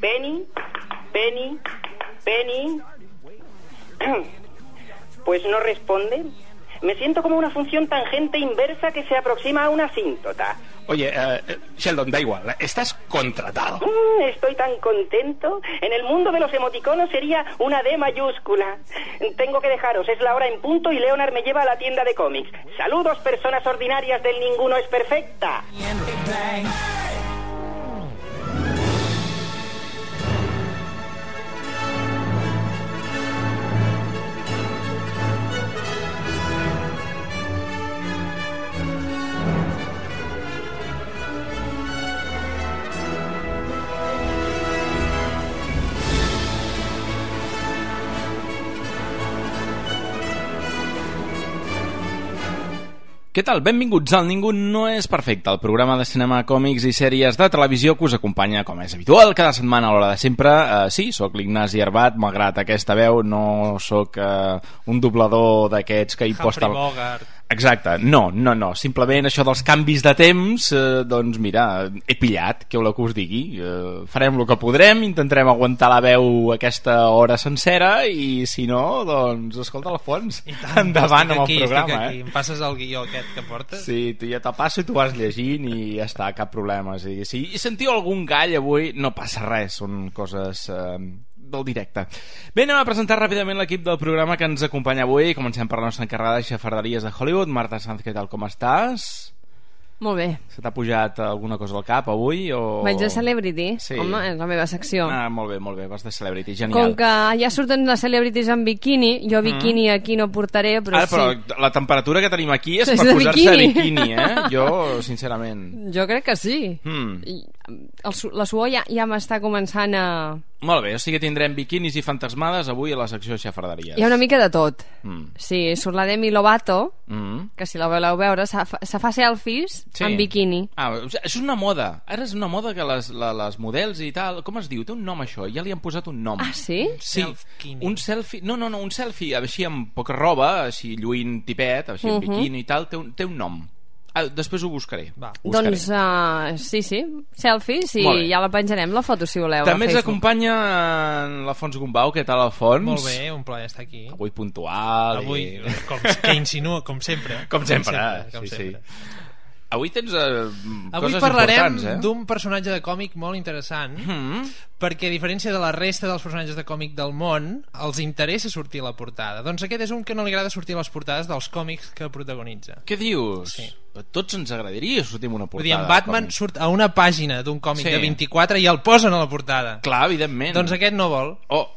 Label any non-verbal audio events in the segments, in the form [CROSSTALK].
Penny, Penny, Penny. Pues no responde. Me siento como una función tangente inversa que se aproxima a una asíntota. Oye, eh, Sheldon, da igual, estás contratado. Mm, estoy tan contento. En el mundo de los emoticonos sería una D mayúscula. Tengo que dejaros, es la hora en punto y Leonard me lleva a la tienda de cómics. Saludos, personas ordinarias del Ninguno es Perfecta. Què tal? Benvinguts al Ningú no és perfecte, el programa de cinema, còmics i sèries de televisió que us acompanya, com és habitual, cada setmana a l'hora de sempre. Uh, sí, sóc l'Ignasi Herbat, malgrat aquesta veu, no sóc uh, un doblador d'aquests que hi posta... Humphrey Bogart. Exacte, no, no, no, simplement això dels canvis de temps, eh, doncs mira, he pillat, què voleu que us digui, eh, farem el que podrem, intentarem aguantar la veu aquesta hora sencera i si no, doncs escolta Alfons, I tant, endavant amb el aquí, programa, estic aquí. eh? Em passes el guió aquest que portes? Sí, tu ja te'l passo i tu vas llegint i ja està, cap problema. O sigui, si sentiu algun gall avui, no passa res, són coses eh, del directe. Bé, anem a presentar ràpidament l'equip del programa que ens acompanya avui. Comencem per la nostra encarregada de xafarderies de Hollywood. Marta Sanz, què tal, com estàs? Molt bé. Se t'ha pujat alguna cosa al cap avui? O... Vaig de Celebrity. Sí. Home, és la meva secció. Ah, molt bé, molt bé, vas de Celebrity, Com genial. que ja surten les celebrities en biquini, jo biquini aquí no portaré, però, Ara, però sí. la temperatura que tenim aquí és, És per posar-se biquini. biquini, eh? [LAUGHS] Jo, sincerament... Jo crec que sí. Hmm. El, la suor ja, ja m'està començant a... Molt bé, o sigui que tindrem biquinis i fantasmades avui a la secció de xafarderies. Hi ha una mica de tot. Mm. Sí, surt la Demi Lovato, Mm. que si la voleu veure, se fa, se fa selfies Sí. en biquini. Ah, és una moda. Ara és una moda que les, la, les models i tal... Com es diu? Té un nom això. Ja li han posat un nom. Ah, sí? Sí, Self-kini. un selfie... No, no, no, un selfie així amb poca roba, així lluint tipet, així amb Mhm. biquini i tal, té un, té un nom. Ah, després ho buscaré. Va. Buscaré. Doncs uh, sí, sí, selfies i ja la penjarem la foto si voleu També ens acompanya en l'Alfons Gombau. Què tal, Alfons? Molt bé, un plaer estar aquí. Avui puntual. Avui, I... com, que insinua, com sempre. Com sempre, com sí, sempre. sí. Avui tens eh, Avui coses parlarem eh? d'un personatge de còmic molt interessant, Mm. perquè a diferència de la resta dels personatges de còmic del món, els interessa sortir a la portada. Doncs aquest és un que no li agrada sortir a les portades dels còmics que protagonitza. Què dius? Sí. A tots ens agradaria sortir en una Vull portada. dir, en Batman com- surt a una pàgina d'un còmic Sí. de 24 i el posen a la portada. Clar, evidentment. Doncs aquest no vol. Oh,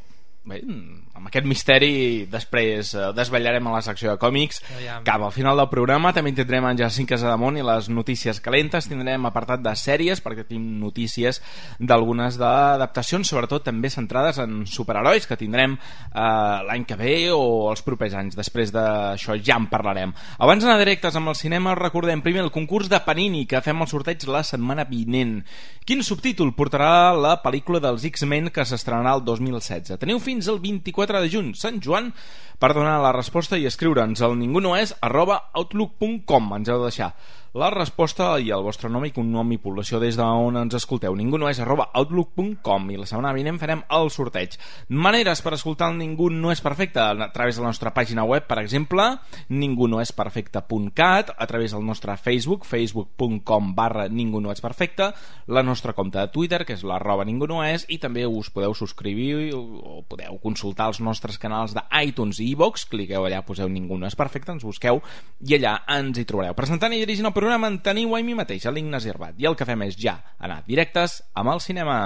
bé, amb aquest misteri després eh, desvetllarem a la secció de còmics. Aviam. cap al final del programa també tindrem en Jacint Casademont i les notícies calentes. Tindrem apartat de sèries perquè tenim notícies d'algunes d'adaptacions sobretot també centrades en superherois que tindrem eh, l'any que ve o els propers anys. Després d'això ja en parlarem. Abans d'anar directes amb el cinema recordem primer el concurs de Panini que fem el sorteig la setmana vinent. Quin subtítol portarà la pel·lícula dels X-Men que s'estrenarà el 2016 teniu fins al 24 de juny Sant Joan per donar la resposta i escriure'ns al ningunoes arroba outlook.com ens heu de deixar la resposta i el vostre nom i cognom i població des d'on ens escolteu. Ningunoes arroba outlook.com i la setmana vinent farem el sorteig. Maneres per escoltar el Ningú no és perfecte a través de la nostra pàgina web per exemple ningunoesperfecte.cat a través del nostre Facebook facebook.com barra ningú no és perfecte la nostra compte de Twitter que és l'arroba ningú no és i també us podeu subscriure o podeu consultar els nostres canals d'iTunes i iVox cliqueu allà, poseu ningú no és perfecte ens busqueu i allà ens hi trobareu. Presentant i dirigint el en teniu a mi mateix a l'Ignasi Herbat i el que fem és ja anar directes amb el cinema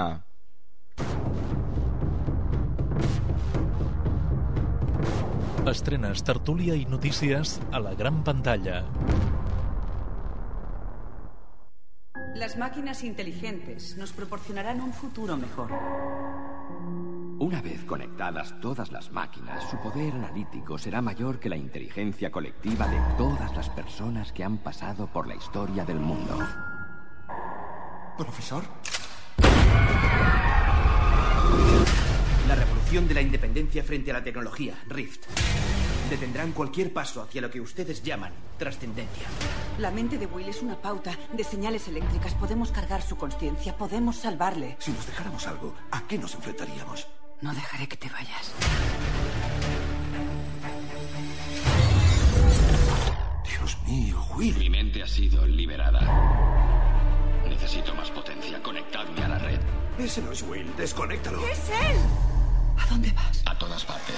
Estrenes, tertúlia i notícies a la gran pantalla. Las máquinas inteligentes nos proporcionarán un futuro mejor. Una vez conectadas todas las máquinas, su poder analítico será mayor que la inteligencia colectiva de todas las personas que han pasado por la historia del mundo. ¿Profesor? La revolución de la independencia frente a la tecnología, Rift. Detendrán cualquier paso hacia lo que ustedes llaman trascendencia. La mente de Will es una pauta de señales eléctricas. Podemos cargar su conciencia, podemos salvarle. Si nos dejáramos algo, ¿a qué nos enfrentaríamos? No dejaré que te vayas. Dios mío, Will. Mi mente ha sido liberada. Necesito más potencia. Conectadme a la red. Ese no es Will. Desconéctalo. ¡Es él! ¿A dónde vas? A todas partes.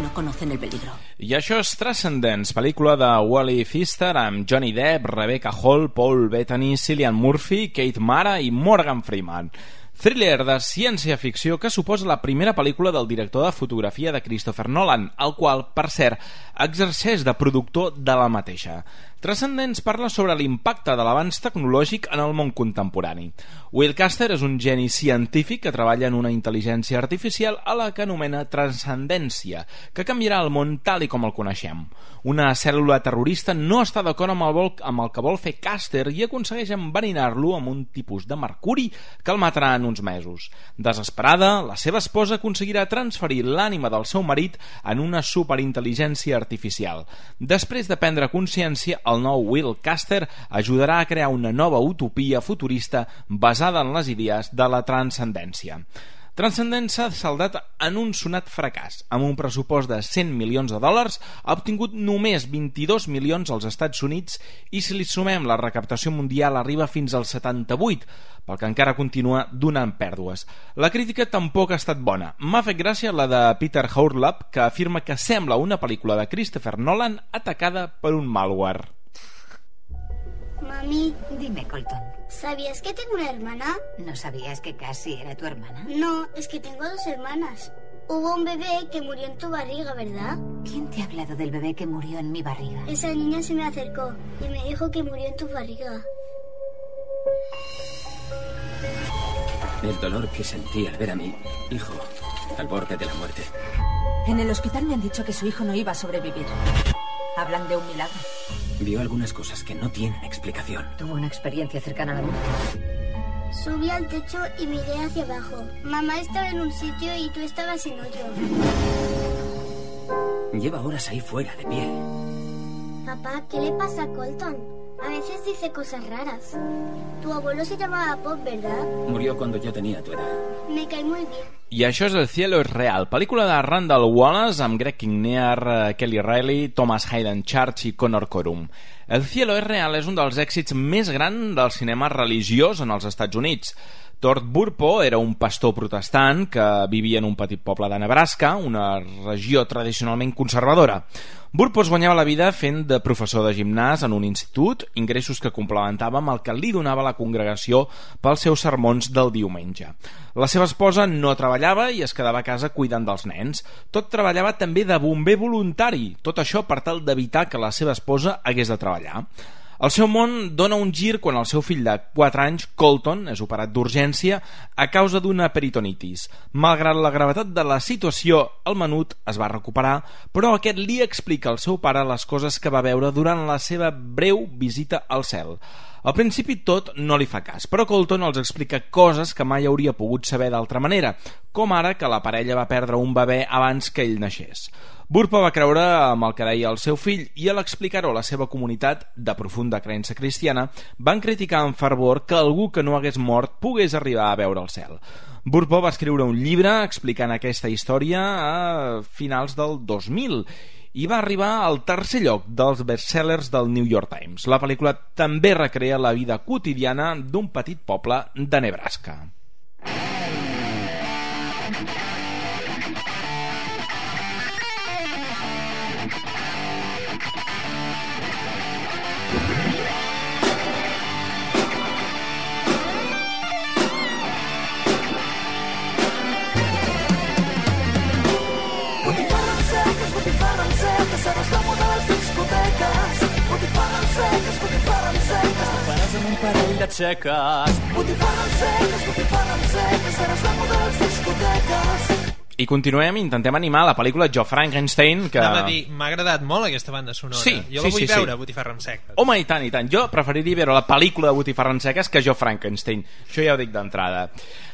No conocen el peligro. I això és Transcendence, pel·lícula de Wally Pfister amb Johnny Depp, Rebecca Hall, Paul Bettany, Cillian Murphy, Kate Mara i Morgan Freeman. Thriller de ciència-ficció que suposa la primera pel·lícula del director de fotografia de Christopher Nolan, el qual, per cert, exerceix de productor de la mateixa. Transcendence parla sobre l'impacte de l'avanç tecnològic en el món contemporani. Will Caster és un geni científic que treballa en una intel·ligència artificial a la que anomena transcendència, que canviarà el món tal i com el coneixem. Una cèl·lula terrorista no està d'acord amb, el vol, amb el que vol fer Caster i aconsegueix enverinar-lo amb un tipus de mercuri que el matarà en uns mesos. Desesperada, la seva esposa aconseguirà transferir l'ànima del seu marit en una superintel·ligència artificial. Després de prendre consciència, el nou Will Caster ajudarà a crear una nova utopia futurista basada en les idees de la transcendència. Transcendence s'ha saldat en un sonat fracàs. Amb un pressupost de 100 milions de dòlars, ha obtingut només 22 milions als Estats Units i si li sumem la recaptació mundial arriba fins als 78, pel que encara continua donant pèrdues. La crítica tampoc ha estat bona. M'ha fet gràcia la de Peter Howlab, que afirma que sembla una pel·lícula de Christopher Nolan atacada per un malware. Mami, Dime, Colton. ¿sabías que tengo una hermana? ¿No sabías que casi era tu hermana? No, es que tengo dos hermanas. Hubo un bebé que murió en tu barriga, ¿verdad? ¿Quién te ha hablado del bebé que murió en mi barriga? Esa niña se me acercó y me dijo que murió en tu barriga. El dolor que sentí al ver a mi hijo al borde de la muerte. En el hospital me han dicho que su hijo no iba a sobrevivir. Hablan de un milagro. Vio algunas cosas que no tienen explicación. Tuvo una experiencia cercana a la muerte. Subí al techo y miré hacia abajo. Mamá estaba en un sitio y tú estabas en otro. Lleva horas ahí fuera, de pie. Papá, ¿qué le pasa a Colton? A veces dice cosas raras. Tu abuelo se llamaba Pop, ¿verdad? Murió cuando yo tenía tu edad. Me cae muy bien. I això és El cielo es real, pel·lícula de Randall Wallace amb Greg Kinnear, eh, Kelly Riley, Thomas Hayden Church i Connor Corum. El cielo es real és un dels èxits més grans del cinema religiós en els Estats Units. Tord Burpo era un pastor protestant que vivia en un petit poble de Nebraska, una regió tradicionalment conservadora. Burpo es guanyava la vida fent de professor de gimnàs en un institut, ingressos que complementava amb el que li donava la congregació pels seus sermons del diumenge. La seva esposa no treballava i es quedava a casa cuidant dels nens. Tot treballava també de bomber voluntari, tot això per tal d'evitar que la seva esposa hagués de treballar. El seu món dona un gir quan el seu fill de 4 anys, Colton, és operat d'urgència a causa d'una peritonitis. Malgrat la gravetat de la situació, el menut es va recuperar, però aquest li explica al seu pare les coses que va veure durant la seva breu visita al cel. Al principi tot no li fa cas, però Colton els explica coses que mai hauria pogut saber d'altra manera, com ara que la parella va perdre un bebè abans que ell naixés. Burpa va creure amb el que deia el seu fill i a l'explicar-ho a la seva comunitat de profunda creença cristiana van criticar amb fervor que algú que no hagués mort pogués arribar a veure el cel. Burpo va escriure un llibre explicant aquesta història a finals del 2000 i va arribar al tercer lloc dels bestsellers del New York Times. La pel·lícula també recrea la vida quotidiana d'un petit poble de Nebraska. Parell de xeques. Botifarra en seques, botifarra en seques, seràs l'amo de les discoteques. I continuem, intentem animar la pel·lícula Jo Frankenstein, que... Anava a dir, m'ha agradat molt aquesta banda sonora. Sí, jo sí, la vull sí, veure, sí. Botifarra amb seca. Home, i tant, i tant. Jo preferiria veure la pel·lícula de Botifarra en seques que jo Frankenstein. Això ja ho dic d'entrada.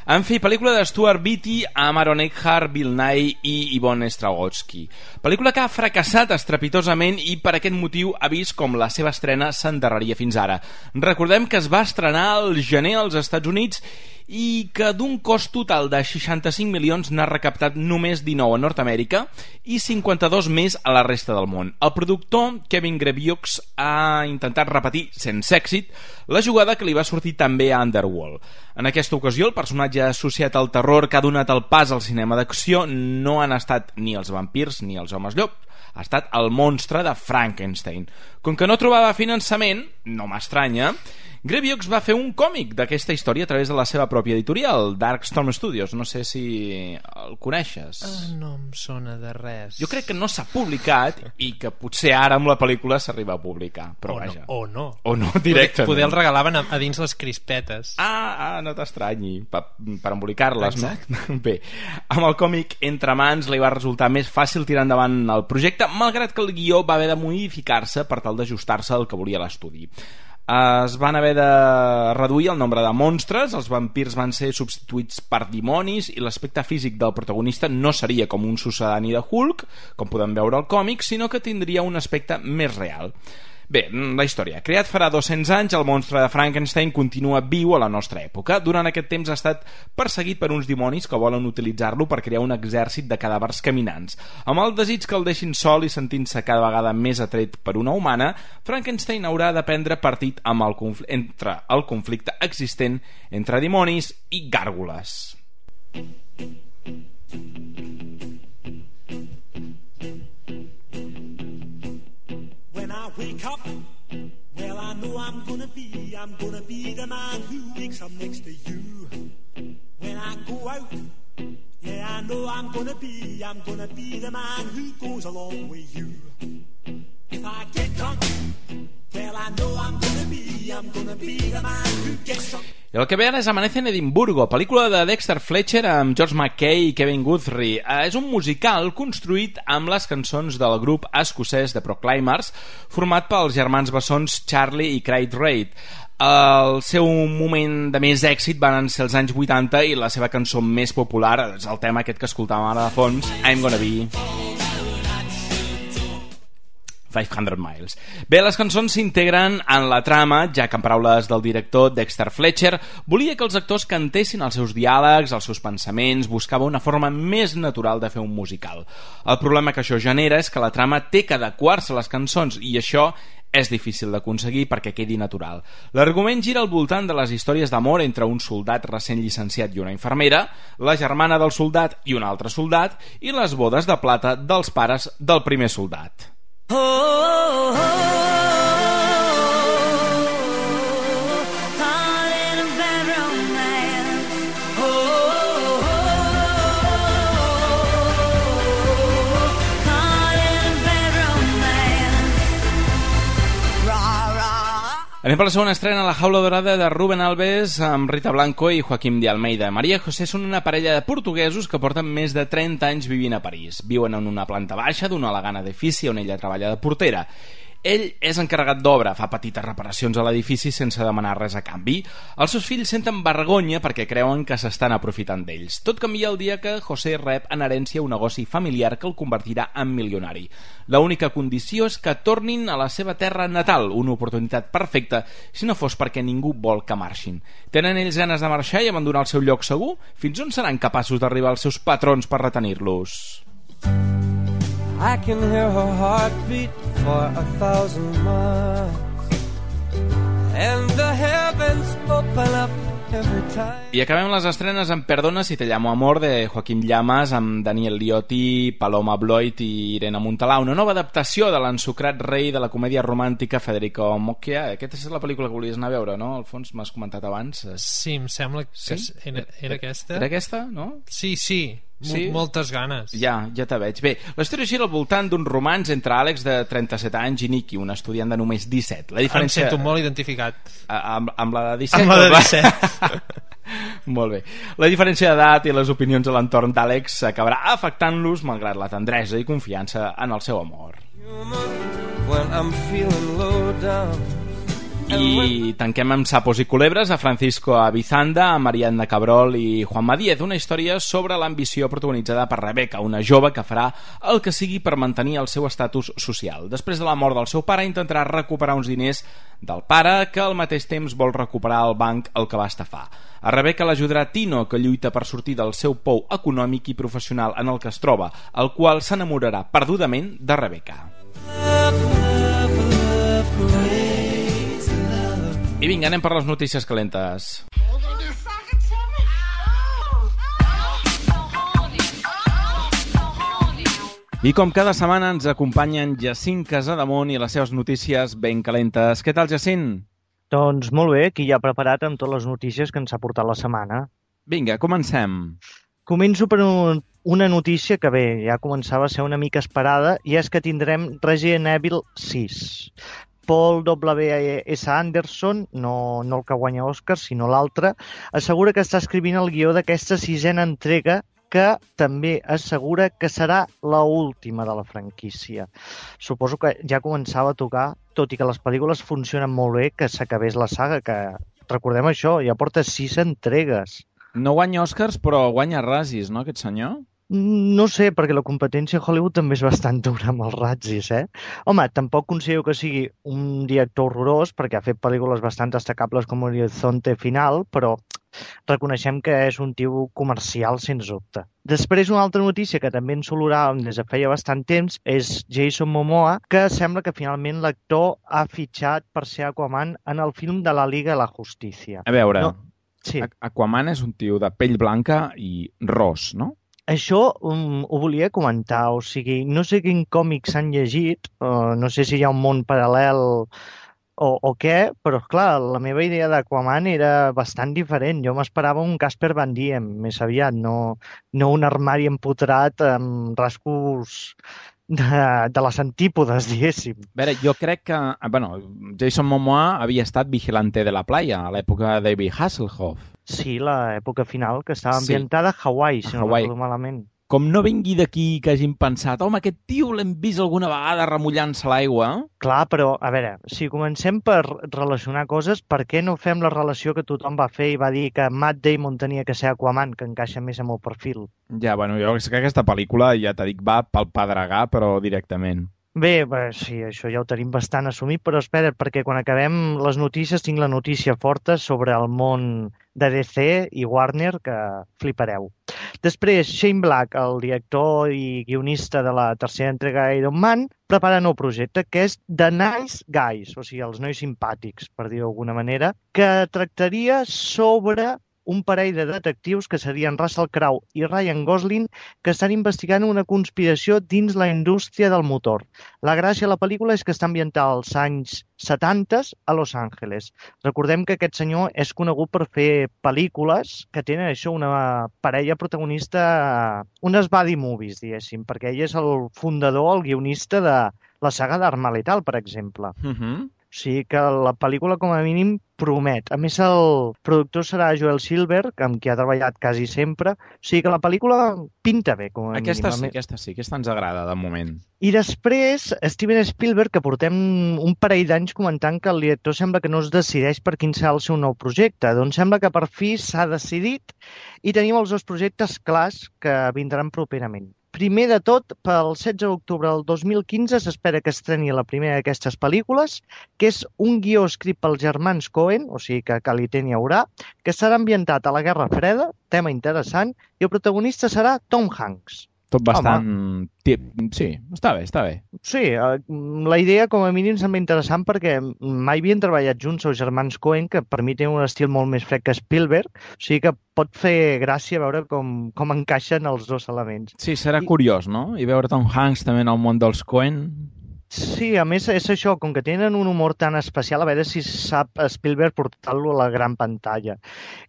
En fi, pel·lícula de Stuart Beatty amb Aaron Eckhart, Bill Nye i Yvonne Strahovski. Pel·lícula que ha fracassat estrepitosament i per aquest motiu ha vist com la seva estrena s'endarreria fins ara. Recordem que es va estrenar al gener als Estats Units i que d'un cost total de 65 milions n'ha recaptat només 19 a Nord-Amèrica i 52 més a la resta del món. El productor, Kevin Greviux, ha intentat repetir, sense èxit, la jugada que li va sortir també a Underworld. En aquesta ocasió, el personatge associat al terror que ha donat el pas al cinema d'acció no han estat ni els vampirs ni els homes llop, ha estat el monstre de Frankenstein. Com que no trobava finançament, no m'estranya, Greviux va fer un còmic d'aquesta història a través de la seva pròpia editorial, Darkstorm Studios. No sé si el coneixes. Ah, no em sona de res. Jo crec que no s'ha publicat i que potser ara amb la pel·lícula s'arriba a publicar. Però o, vaja. no, o no. O no, directament. Poder, poder el regalaven a, a dins les crispetes. Ah, ah no t'estranyi, per, per embolicar-les, no? [LAUGHS] Bé, amb el còmic entre mans li va resultar més fàcil tirar endavant el projecte, malgrat que el guió va haver de modificar-se per tal d'ajustar-se al que volia l'estudi. Es van haver de reduir el nombre de monstres, els vampirs van ser substituïts per dimonis i l'aspecte físic del protagonista no seria com un sucedani de Hulk, com podem veure al còmic, sinó que tindria un aspecte més real. Bé, la història. Creat farà 200 anys, el monstre de Frankenstein continua viu a la nostra època. Durant aquest temps ha estat perseguit per uns dimonis que volen utilitzar-lo per crear un exèrcit de cadàvers caminants. Amb el desig que el deixin sol i sentint-se cada vegada més atret per una humana, Frankenstein haurà de prendre partit amb el entre el conflicte existent entre dimonis i gàrgoles. I wake up, well, I know I'm gonna be, I'm gonna be the man who wakes up next to you. When I go out, yeah, I know I'm gonna be, I'm gonna be the man who goes along with you. If I get drunk, well, I know I'm gonna be, I'm gonna be the man who gets drunk. I el que ve ara és Amanece en Edimburgo, pel·lícula de Dexter Fletcher amb George McKay i Kevin Guthrie. Eh, és un musical construït amb les cançons del grup escocès de Proclaimers, format pels germans bessons Charlie i Craig Reid. El seu moment de més èxit van ser els anys 80 i la seva cançó més popular és el tema aquest que escoltàvem ara de fons, I'm Gonna Be... 500 Miles. Bé, les cançons s'integren en la trama, ja que en paraules del director Dexter Fletcher, volia que els actors cantessin els seus diàlegs, els seus pensaments, buscava una forma més natural de fer un musical. El problema que això genera és que la trama té que adequar-se a les cançons i això és difícil d'aconseguir perquè quedi natural. L'argument gira al voltant de les històries d'amor entre un soldat recent llicenciat i una infermera, la germana del soldat i un altre soldat, i les bodes de plata dels pares del primer soldat. Oh, oh, oh, Anem per la segona estrena La jaula dorada de Rubén Alves amb Rita Blanco i Joaquim de Almeida. Maria José són una parella de portuguesos que porten més de 30 anys vivint a París. Viuen en una planta baixa d'un elegant edifici on ella treballa de portera. Ell és encarregat d'obra, fa petites reparacions a l'edifici sense demanar res a canvi. Els seus fills senten vergonya perquè creuen que s'estan aprofitant d'ells. Tot canvia el dia que José rep en herència un negoci familiar que el convertirà en milionari. L'única condició és que tornin a la seva terra natal, una oportunitat perfecta si no fos perquè ningú vol que marxin. Tenen ells ganes de marxar i abandonar el seu lloc segur? Fins on seran capaços d'arribar els seus patrons per retenir-los? I can hear her heartbeat for a thousand miles. And the heavens open up every time. I acabem les estrenes amb Perdona si te llamo amor de Joaquim Llamas amb Daniel Liotti, Paloma Bloit i Irene Montalà, una nova adaptació de l'ensucrat rei de la comèdia romàntica Federico Mocchia. Aquesta és la pel·lícula que volies anar a veure, no? Alfons, m'has comentat abans. Sí, em sembla que Sí? era, era aquesta. Era aquesta, no? Sí, sí. Sí? Moltes ganes. Ja, ja te veig. Bé, la història gira al voltant d'un romanç entre Àlex de 37 anys i Nicky, un estudiant de només 17. La Em diferència... sento molt identificat. A- amb, amb la de 17? Amb la de o va? 17. [LAUGHS] Molt bé. La diferència d'edat i les opinions a l'entorn d'Àlex acabarà afectant-los malgrat la tendresa i confiança en el seu amor. When I'm feeling low down. I tanquem amb sapos i culebres a Francisco Avizanda, a Mariana Cabrol i Juan Díez, una història sobre l'ambició protagonitzada per Rebeca, una jove que farà el que sigui per mantenir el seu estatus social. Després de la mort del seu pare intentarà recuperar uns diners del pare que al mateix temps vol recuperar al banc el que va estafar. A Rebeca l'ajudarà Tino, que lluita per sortir del seu pou econòmic i professional en el que es troba, el qual s'enamorarà perdudament de Rebeca. I vinga, anem per les notícies calentes. I com cada setmana ens acompanyen Jacint Casademont i les seves notícies ben calentes. Què tal, Jacint? Doncs molt bé, aquí ja preparat amb totes les notícies que ens ha portat la setmana. Vinga, comencem. Començo per un, una notícia que bé, ja començava a ser una mica esperada, i és que tindrem Resident Evil 6. Paul W.S. Anderson, no, no el que guanya Oscar, sinó l'altre, assegura que està escrivint el guió d'aquesta sisena entrega que també assegura que serà la última de la franquícia. Suposo que ja començava a tocar, tot i que les pel·lícules funcionen molt bé, que s'acabés la saga, que recordem això, ja porta sis entregues. No guanya Oscars, però guanya Razzies, no, aquest senyor? No sé, perquè la competència a Hollywood també és bastant dura amb els ratzis, eh? Home, tampoc considero que sigui un director horrorós, perquè ha fet pel·lícules bastant destacables com Horizonte Final, però reconeixem que és un tio comercial, sens dubte. Després, una altra notícia que també ens soloràvem des de feia bastant temps és Jason Momoa, que sembla que finalment l'actor ha fitxat per ser Aquaman en el film de la Liga de la Justícia. A veure, No, sí. Aquaman és un tio de pell blanca i ros, no? Això um, ho volia comentar, o sigui, no sé quin còmic s'han llegit, uh, no sé si hi ha un món paral·lel o, o què, però clar, la meva idea d'Aquaman era bastant diferent. Jo m'esperava un Casper Van Diem més aviat, no, no un armari empotrat amb rascos de, de les antípodes, diguéssim. A veure, jo crec que... Bueno, Jason Momoa havia estat vigilante de la playa a l'època de David Hasselhoff. Sí, l'època final, que estava Sí. ambientada a Hawaii, si A no Hawaii. recordo malament. Com no vingui d'aquí que hagin pensat home, aquest tio l'hem vist alguna vegada remullant-se a l'aigua, Clar, però, a veure, si comencem per relacionar coses, per què no fem la relació que tothom va fer i va dir que Matt Damon tenia que ser Aquaman, que encaixa més amb el perfil? ja, bueno, jo és que aquesta pel·lícula, ja t'he dit, va pel pedregar, però directament. Bé, bé, sí, això ja ho tenim bastant assumit, però espera't, perquè quan acabem les notícies tinc la notícia forta sobre el món de DC i Warner, que flipareu. Després, Shane Black, el director i guionista de la tercera entrega d'Iron Man, prepara un nou projecte que és The Nice Guys, o sigui, els nois simpàtics, per dir-ho d'alguna manera, que tractaria sobre un parell de detectius que serien Russell Crowe i Ryan Gosling que estan investigant una conspiració dins la indústria del motor. La gràcia de la pel·lícula és que està ambientada als anys 70 a Los Angeles. Recordem que aquest senyor és conegut per fer pel·lícules que tenen això, una parella protagonista, unes buddy movies, diguéssim, perquè ell és el fundador, el guionista de la saga d'Arma Letal, per exemple. Uh -huh. O sigui que la pel·lícula, com a mínim, promet. A més, el productor serà Joel Silver, amb qui ha treballat quasi sempre. O sigui que la pel·lícula pinta bé, com a Aquesta mínim. sí, aquesta sí, aquesta ens agrada, de moment. I després, Steven Spielberg, que portem un parell d'anys comentant que el director sembla que no es decideix per quin serà el seu nou projecte. Doncs sembla que per fi s'ha decidit i tenim els dos projectes clars que vindran properament. Primer de tot, pel 16 d'octubre del 2015 s'espera que estreni la primera d'aquestes pel·lícules, que és un guió escrit pels germans Cohen, o sigui que qualitat n'hi haurà, que serà ambientat a la Guerra Freda, tema interessant, i el protagonista serà Tom Hanks. Tot bastant... Tip. Sí, està bé, està bé. Sí, eh, la idea com a mínim sembla interessant perquè mai havien treballat junts els germans Coen, que per mi tenen un estil molt més fred que Spielberg, o sigui que pot fer gràcia veure com, com encaixen els dos elements. Sí, serà curiós, no? I veure Tom Hanks també en el món dels Coen... Sí, a més és això, com que tenen un humor tan especial, a veure si sap Spielberg portar-lo a la gran pantalla.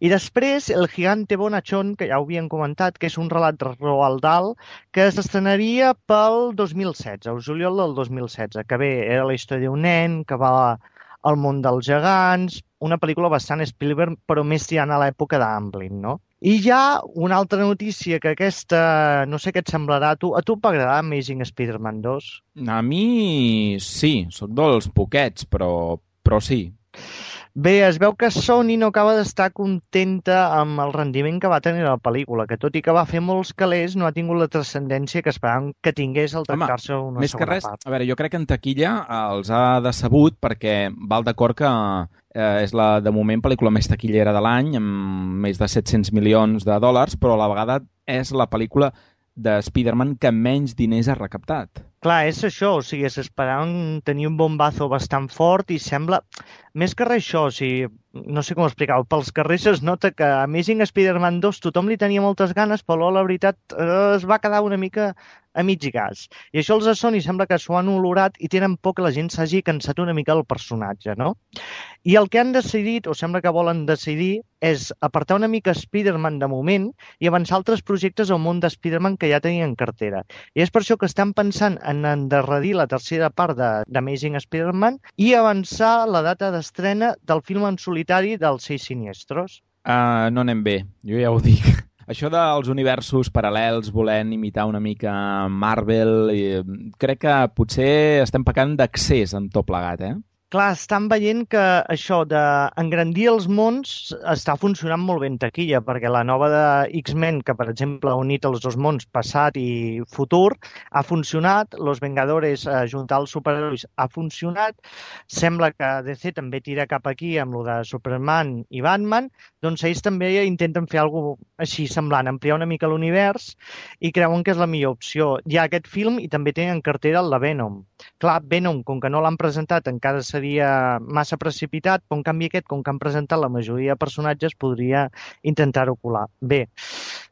I després, El gigante bonachón, que ja ho havien comentat, que és un relat de Roald Dahl, que s'estrenaria pel 2016, el juliol del 2016, que bé, era la història d'un nen que va al món dels gegants, una pel·lícula bastant Spielberg, però més tirant a l'època d'Amblin, no? I hi ha una altra notícia que aquesta, no sé què et semblarà a tu. A tu et va agradar Amazing Spider-Man 2? A mi sí, sóc dels poquets, però, però sí. Bé, es veu que Sony no acaba d'estar contenta amb el rendiment que va tenir la pel·lícula, que tot i que va fer molts calés, no ha tingut la transcendència que esperaven que tingués al tractar-se una Més que res, part. a veure, jo crec que en taquilla els ha decebut perquè val d'acord que eh, és la, de moment, pel·lícula més taquillera de l'any, amb més de 700 milions de dòlars, però a la vegada és la pel·lícula de Spider-Man que menys diners ha recaptat. Clar, és això, o sigui, s'esperaven tenir un bombazo bastant fort i sembla, més que res això, o sigui, no sé com explicar-ho, pels carrers es nota que Amazing Spider-Man 2 tothom li tenia moltes ganes, però la veritat eh, es va quedar una mica a mig gas. I això els Sony sembla que s'ho han olorat i tenen por que la gent s'hagi cansat una mica del personatge, no? I el que han decidit, o sembla que volen decidir, és apartar una mica Spider-Man de moment i avançar altres projectes al món de Spider-Man que ja tenien en cartera. I és per això que estan pensant en endarrerir la tercera part d'Amazing Spider-Man i avançar la data d'estrena del film en solitari dels Seis Siniestros. Uh, no anem bé, jo ja ho dic. Això dels universos paral·lels volent imitar una mica Marvel, eh, crec que potser estem pecant d'accés en tot plegat, eh? Clar, estan veient que això d'engrandir els mons està funcionant molt bé en taquilla, perquè la nova de X-Men, que per exemple ha unit els dos mons passat i futur, ha funcionat, Los Vengadores, eh, juntar els superherois, ha funcionat, sembla que DC també tira cap aquí amb lo de Superman i Batman, doncs ells també intenten fer alguna així semblant, ampliar una mica l'univers i creuen que és la millor opció. Hi ha aquest film i també tenen en cartera el Venom. Clar, Venom, com que no l'han presentat, encara seria massa precipitat, però en canvi aquest, com que han presentat la majoria de personatges, podria intentar-ho colar. Bé,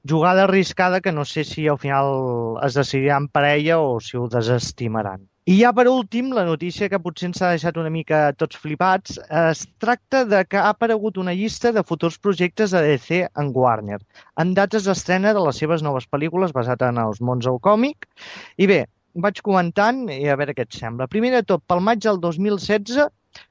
jugada arriscada que no sé si al final es decidiran per ella o si ho desestimaran. I ja per últim, la notícia que potser ens ha deixat una mica tots flipats, es tracta de que ha aparegut una llista de futurs projectes de DC en Warner, amb dates d'estrena de les seves noves pel·lícules basat en els mons del còmic. I bé, vaig comentant i a veure què et sembla. Primer de tot, pel maig del 2016,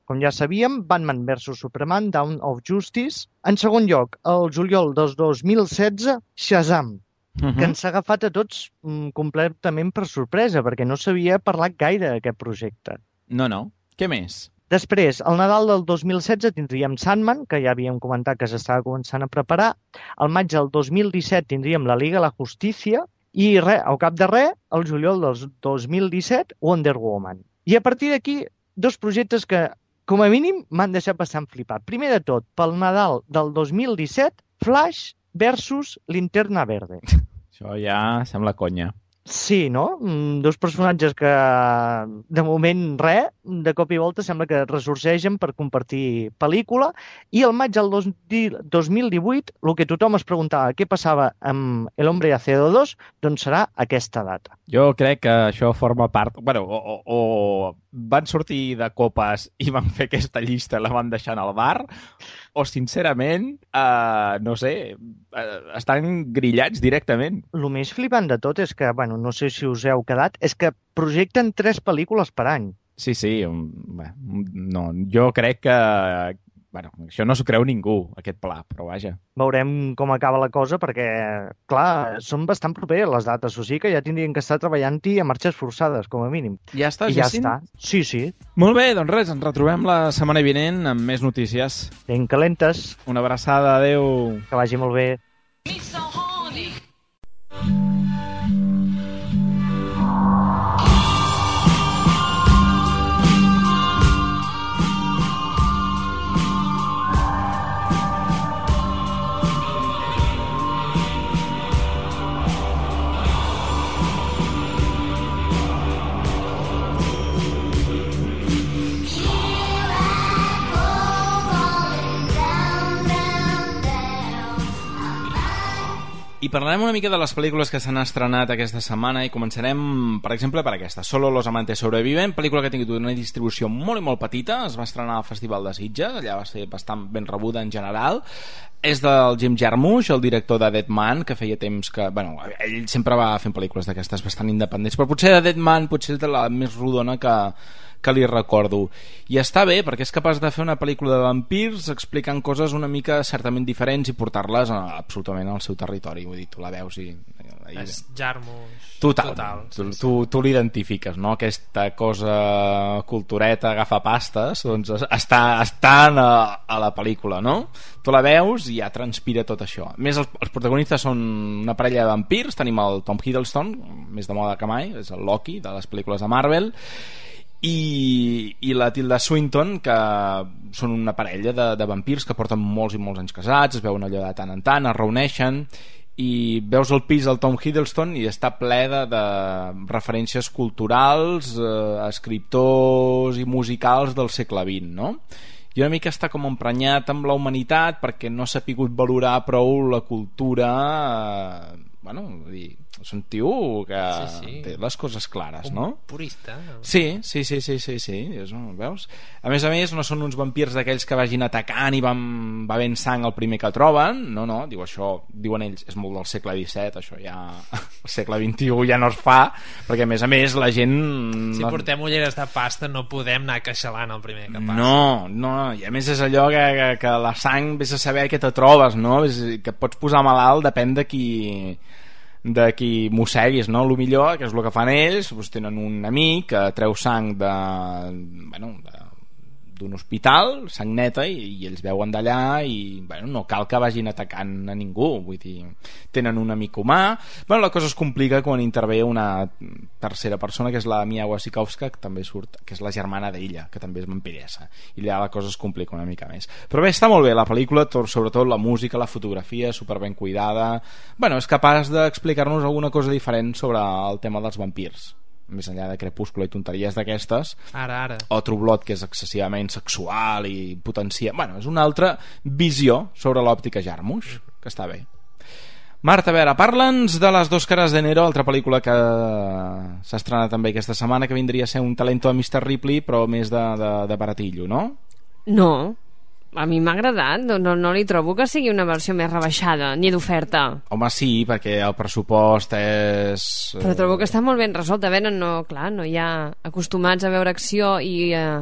com ja sabíem, Batman vs Superman, Dawn of Justice. En segon lloc, el juliol del 2016, Shazam, Mhm. que ens ha agafat a tots mm, completament per sorpresa, perquè no s'havia parlat gaire d'aquest projecte. No, no. Què més? Després, al Nadal del 2016 tindríem Sandman, que ja havíem comentat que s'estava començant a preparar. Al maig del 2017 tindríem la Liga de la Justícia. I res, al cap de res, al juliol del 2017, Wonder Woman. I a partir d'aquí, dos projectes que, com a mínim, m'han deixat bastant flipat. Primer de tot, pel Nadal del 2017, Flash versus Linterna Verde. Això ja sembla conya. Sí, no? Mm, Dos personatges que, de moment, res, de cop i volta sembla que ressorgeixen per compartir pel·lícula, i el maig del dos, di- 2018, el que tothom es preguntava què passava amb El Hombre de Acero 2, doncs serà aquesta data. Jo crec que això forma part... Bueno, o, o, o van sortir de copes i van fer aquesta llista i la van deixar el bar, o, sincerament, eh, no sé, eh, estan grillats directament. El més flipant de tot és que, bueno, no sé si us heu quedat, és que projecten tres pel·lícules per any. Sí, sí, um, bé, no, jo crec que... Bueno, això no s'ho creu ningú, aquest pla, però vaja. Veurem com acaba la cosa perquè, clar, són bastant properes les dates, o sigui que ja tindrien que estar treballant-hi a marxes forçades, com a mínim. Ja està, I ja Jacint? està. Sí, sí. Molt bé, doncs res, ens retrobem la setmana vinent amb més notícies. Ben calentes. Una abraçada, adeu. Que vagi molt bé. I parlarem una mica de les pel·lícules que s'han estrenat aquesta setmana i començarem, per exemple, per aquesta. Solo los amantes sobreviven, pel·lícula que ha tingut una distribució molt i molt petita, es va estrenar al Festival de Sitges, allà va ser bastant ben rebuda en general. És del Jim Jarmusch, el director de Dead Man, que feia temps que... Bueno, ell sempre va fent pel·lícules d'aquestes bastant independents, però potser de Dead Man potser és de la més rodona que, que li recordo. I està bé, perquè és capaç de fer una pel·lícula de vampirs explicant coses una mica certament diferents i portar-les absolutament al seu territori. Vull dir, tu la veus i... És Jarmus. Total, Total, tu, tu, tu l'identifiques, no? Aquesta cosa cultureta agafapastes, doncs es- està, està a, a la pel·lícula, no? Tu la veus i ja transpira tot això. A més, els, els protagonistes són una parella de vampirs, tenim el Tom Hiddleston, més de moda que mai, és el Loki de les pel·lícules de Marvel, i, i la Tilda Swinton que són una parella de, de vampirs que porten molts i molts anys casats es veuen allò de tant en tant, es reuneixen i veus el pis del Tom Hiddleston i està ple de, de referències culturals eh, escriptors i musicals del segle XX no? i una mica està com emprenyat amb la humanitat perquè no s'ha pogut valorar prou la cultura eh, bueno, dir, és un tio que Sí, sí. té les coses clares Un no? purista. Sí, sí, sí, sí, sí, sí. És, un- veus? A més a més, no són uns vampirs d'aquells que vagin atacant i van bevent sang el primer que troben. No, no, diu això, diuen ells, és molt del segle XVII, això ja... al segle XXI ja no es fa, perquè a més a més la gent... Si no- portem ulleres de pasta no podem anar queixalant el primer que passa. no, no, i a més és allò que, que, que la sang vés a saber què te trobes, no? Que et pots posar malalt depèn de qui de qui mosseguis, no? El millor, que és el que fan ells, doncs tenen un amic que treu sang de, bueno, de, d'un hospital, sang neta, i, i ells veuen d'allà i bueno, no cal que vagin atacant a ningú, vull dir, tenen un amic humà. Bueno, la cosa es complica quan intervé una tercera persona, que és la Mia Wasikowska, que també surt, que és la germana d'ella, que també és vampiressa. I allà la cosa es complica una mica més. Però bé, està molt bé la pel·lícula, tot, sobretot la música, la fotografia, super ben cuidada. Bueno, és capaç d'explicar-nos alguna cosa diferent sobre el tema dels vampirs més enllà de Crepúsculo i tonteries d'aquestes Ara, ara. o True Blood que és excessivament sexual i potencia... Bueno, és una altra visió sobre l'òptica Jarmusch, que està bé. Marta, a veure, parla'ns de Les dos cares d'enero, altra pel·lícula que s'ha estrenat també aquesta setmana, que vindria a ser un talento de Mr. Ripley, però més de, de, de baratillo, no? No, a mi m'ha agradat, no, no, no li trobo que sigui una versió més rebaixada, ni d'oferta. Home, sí, perquè el pressupost és... Però trobo que està molt ben resolta. A veure, no, clar, no hi ha acostumats a veure acció i eh,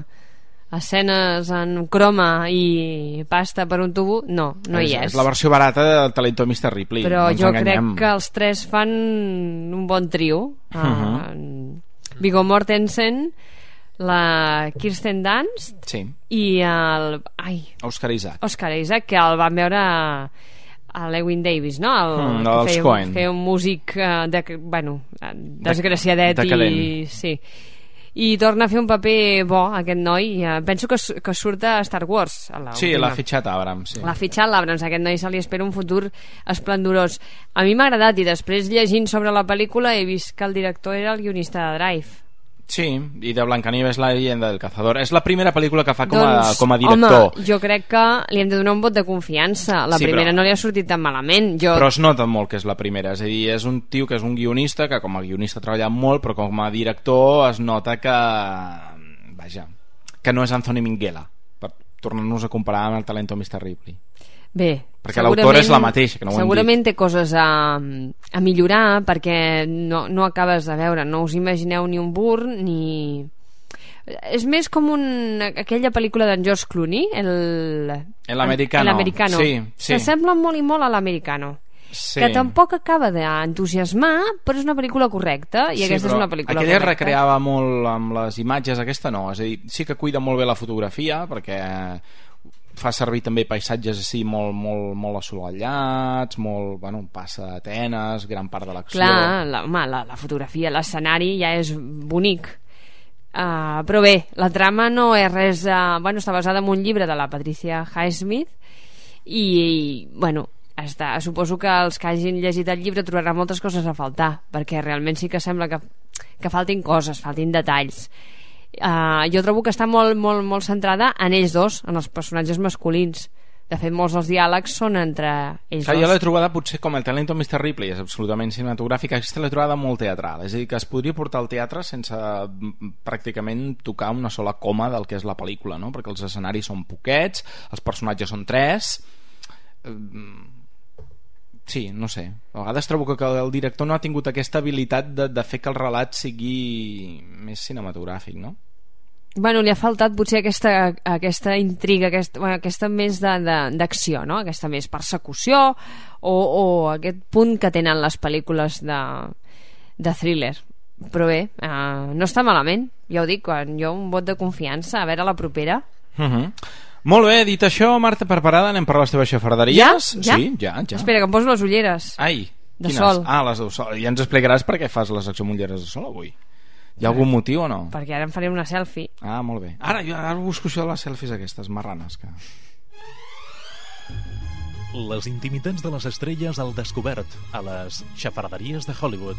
escenes en croma i pasta per un tubo, no, no hi és. És la versió barata del talento de Mr. Ripley. Però no jo enganyem. crec que els tres fan un bon trio. [LAUGHS] Uh Mhm. Viggo Mortensen, la Kirsten Dunst Sí, i el... Ai, Oscar Isaac. Oscar Isaac, que el van veure a, Lewin Davis, no? El, Mm, que dels feia, Coen. un, feia un músic eh, de, bueno, eh, desgraciadet i... decadent. Sí. I torna a fer un paper bo, aquest noi. Eh, penso que, que surt a Star Wars. A la Sí, l'ha fitxat Abrams. Sí. L'ha fitxat l'Abrams, aquest noi se li espera un futur esplendorós. A mi m'ha agradat i després llegint sobre la pel·lícula he vist que el director era el guionista de Drive. Sí, i de Blancanieves la leyenda del cazador. És la primera pel·lícula que fa com a, doncs, com a director. Home, jo crec que li hem de donar un vot de confiança. La Sí, primera però- no li ha sortit tan malament. Jo... Però es nota molt que és la primera. És a dir, és un tio que és un guionista, que com a guionista ha treballat molt, però com a director es nota que... Vaja, que no és Anthony Minghella, per tornar-nos a comparar amb el talento de Mr. Ripley. Bé, Perquè l'autor és la mateixa, que no segurament té coses a, a millorar perquè no, no acabes de veure, no us imagineu ni un burn ni... És més com un, aquella pel·lícula d'en George Clooney, el... El Americano. L'Americano. Sí, sí. Que sembla molt i molt a l'Americano. Sí. Que tampoc acaba d'entusiasmar, però és una pel·lícula correcta i aquesta és una pel·lícula aquella correcta. recreava molt amb les imatges, aquesta no. És a dir, sí que cuida molt bé la fotografia, perquè fa servir també paisatges així molt, molt, molt assolellats, molt, bueno, passa a Atenes, gran part de l'acció. Clar, la, home, la, la fotografia, l'escenari ja és bonic. Uh, però bé, la trama no és res... Uh, bueno, està basada en un llibre de la Patricia Highsmith i, i bueno, està, suposo que els que hagin llegit el llibre trobaran moltes coses a faltar, perquè realment sí que sembla que, que faltin coses, faltin detalls. Uh, jo trobo que està molt, molt, molt centrada en ells dos, en els personatges masculins. De fet, molts dels diàlegs són entre ells Clar, dos. jo l'he trobada potser com el talento Mr. Ripley és absolutament cinematogràfica, aquesta l'he trobada molt teatral és a dir, que es podria portar al teatre sense mm, pràcticament tocar una sola coma del que és la pel·lícula, no? perquè els escenaris són poquets, els personatges són tres Mm, sí, no sé a vegades trobo que el director no ha tingut aquesta habilitat de, de fer que el relat sigui més cinematogràfic no? Bueno, li ha faltat potser aquesta, aquesta intriga, aquesta, bueno, aquesta més d'acció, no? Aquesta més persecució o, o aquest punt que tenen les pel·lícules de, de thriller. Però bé, uh, no està malament, ja ho dic, quan jo un vot de confiança, a veure la propera. Uh -huh. Molt bé, dit això, Marta, preparada? Anem per les teves xafarderies? Ja? Ja? Sí, ja, ja. Espera, que em poso les ulleres. Ai, De quines? sol. Ah, les de sol. Ja ens explicaràs per què fas la secció amb ulleres de sol avui. Hi ha algun motiu o no? Perquè ara em faré una selfie. Ah, molt bé. Ara, jo ara busco això de les selfies aquestes marranes. Que... Les intimitats de les estrelles al descobert a les xafarderies de Hollywood.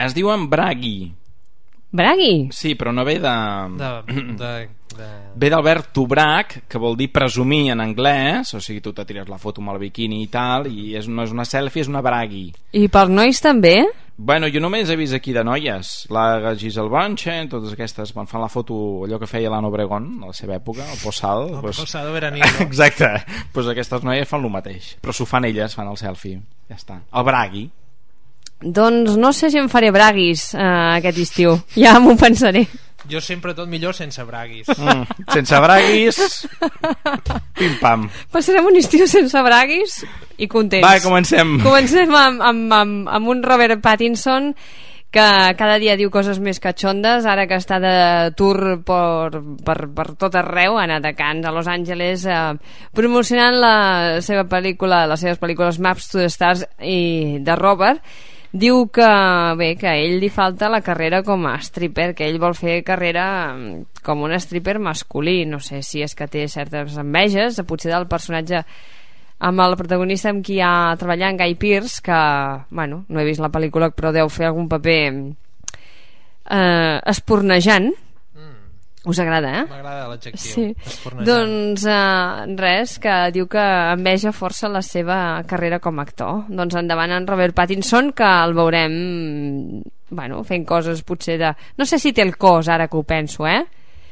Es diuen Bragui. Bragui? Sí, però no ve de... De, [CLEARS THROAT] de, de... Ve d'Albert Tubrac, que vol dir presumir en anglès, o sigui, tu te tires la foto amb el biquini i tal, i és, no és una selfie, és una bragui. I per nois també? Bueno, jo només he vist aquí de noies, la Giselle Bunchen, totes aquestes, quan fan la foto, allò que feia l'Anna Obregón, a la seva època, el Posal. El doncs- Posado veranino. [LAUGHS] Exacte, doncs aquestes noies fan el mateix, però s'ho fan elles, fan el selfie, ja està. El bragui. Doncs no sé si em faré braguis eh, aquest estiu. Ja m'ho pensaré. Jo sempre tot millor sense braguis. Mm, sense braguis, pim-pam. Passarem un estiu sense braguis i contents. Va, comencem. Comencem amb, amb, amb, amb un Robert Pattinson que cada dia diu coses més catxondes, ara que està de tour per, per, per tot arreu, ha anat a Cannes, a Los Angeles, eh, promocionant la seva pel·lícula, les seves pel·lícules Maps to the Stars i de Robert, diu que, bé, que a ell li falta la carrera com a stripper, que ell vol fer carrera mm, com un stripper masculí. No sé si és que té certes enveges, potser del personatge amb el protagonista amb qui ha treballat en Guy Pearce, que, bueno, no he vist la pel·lícula, però deu fer algun paper eh, espornejant. Us agrada, eh? M'agrada l'adjectiu. Sí. Espornejant. Doncs eh, res, que diu que enveja força la seva carrera com a actor. Doncs endavant en Robert Pattinson, que el veurem bueno, fent coses potser de... No sé si té el cos, ara que ho penso, eh?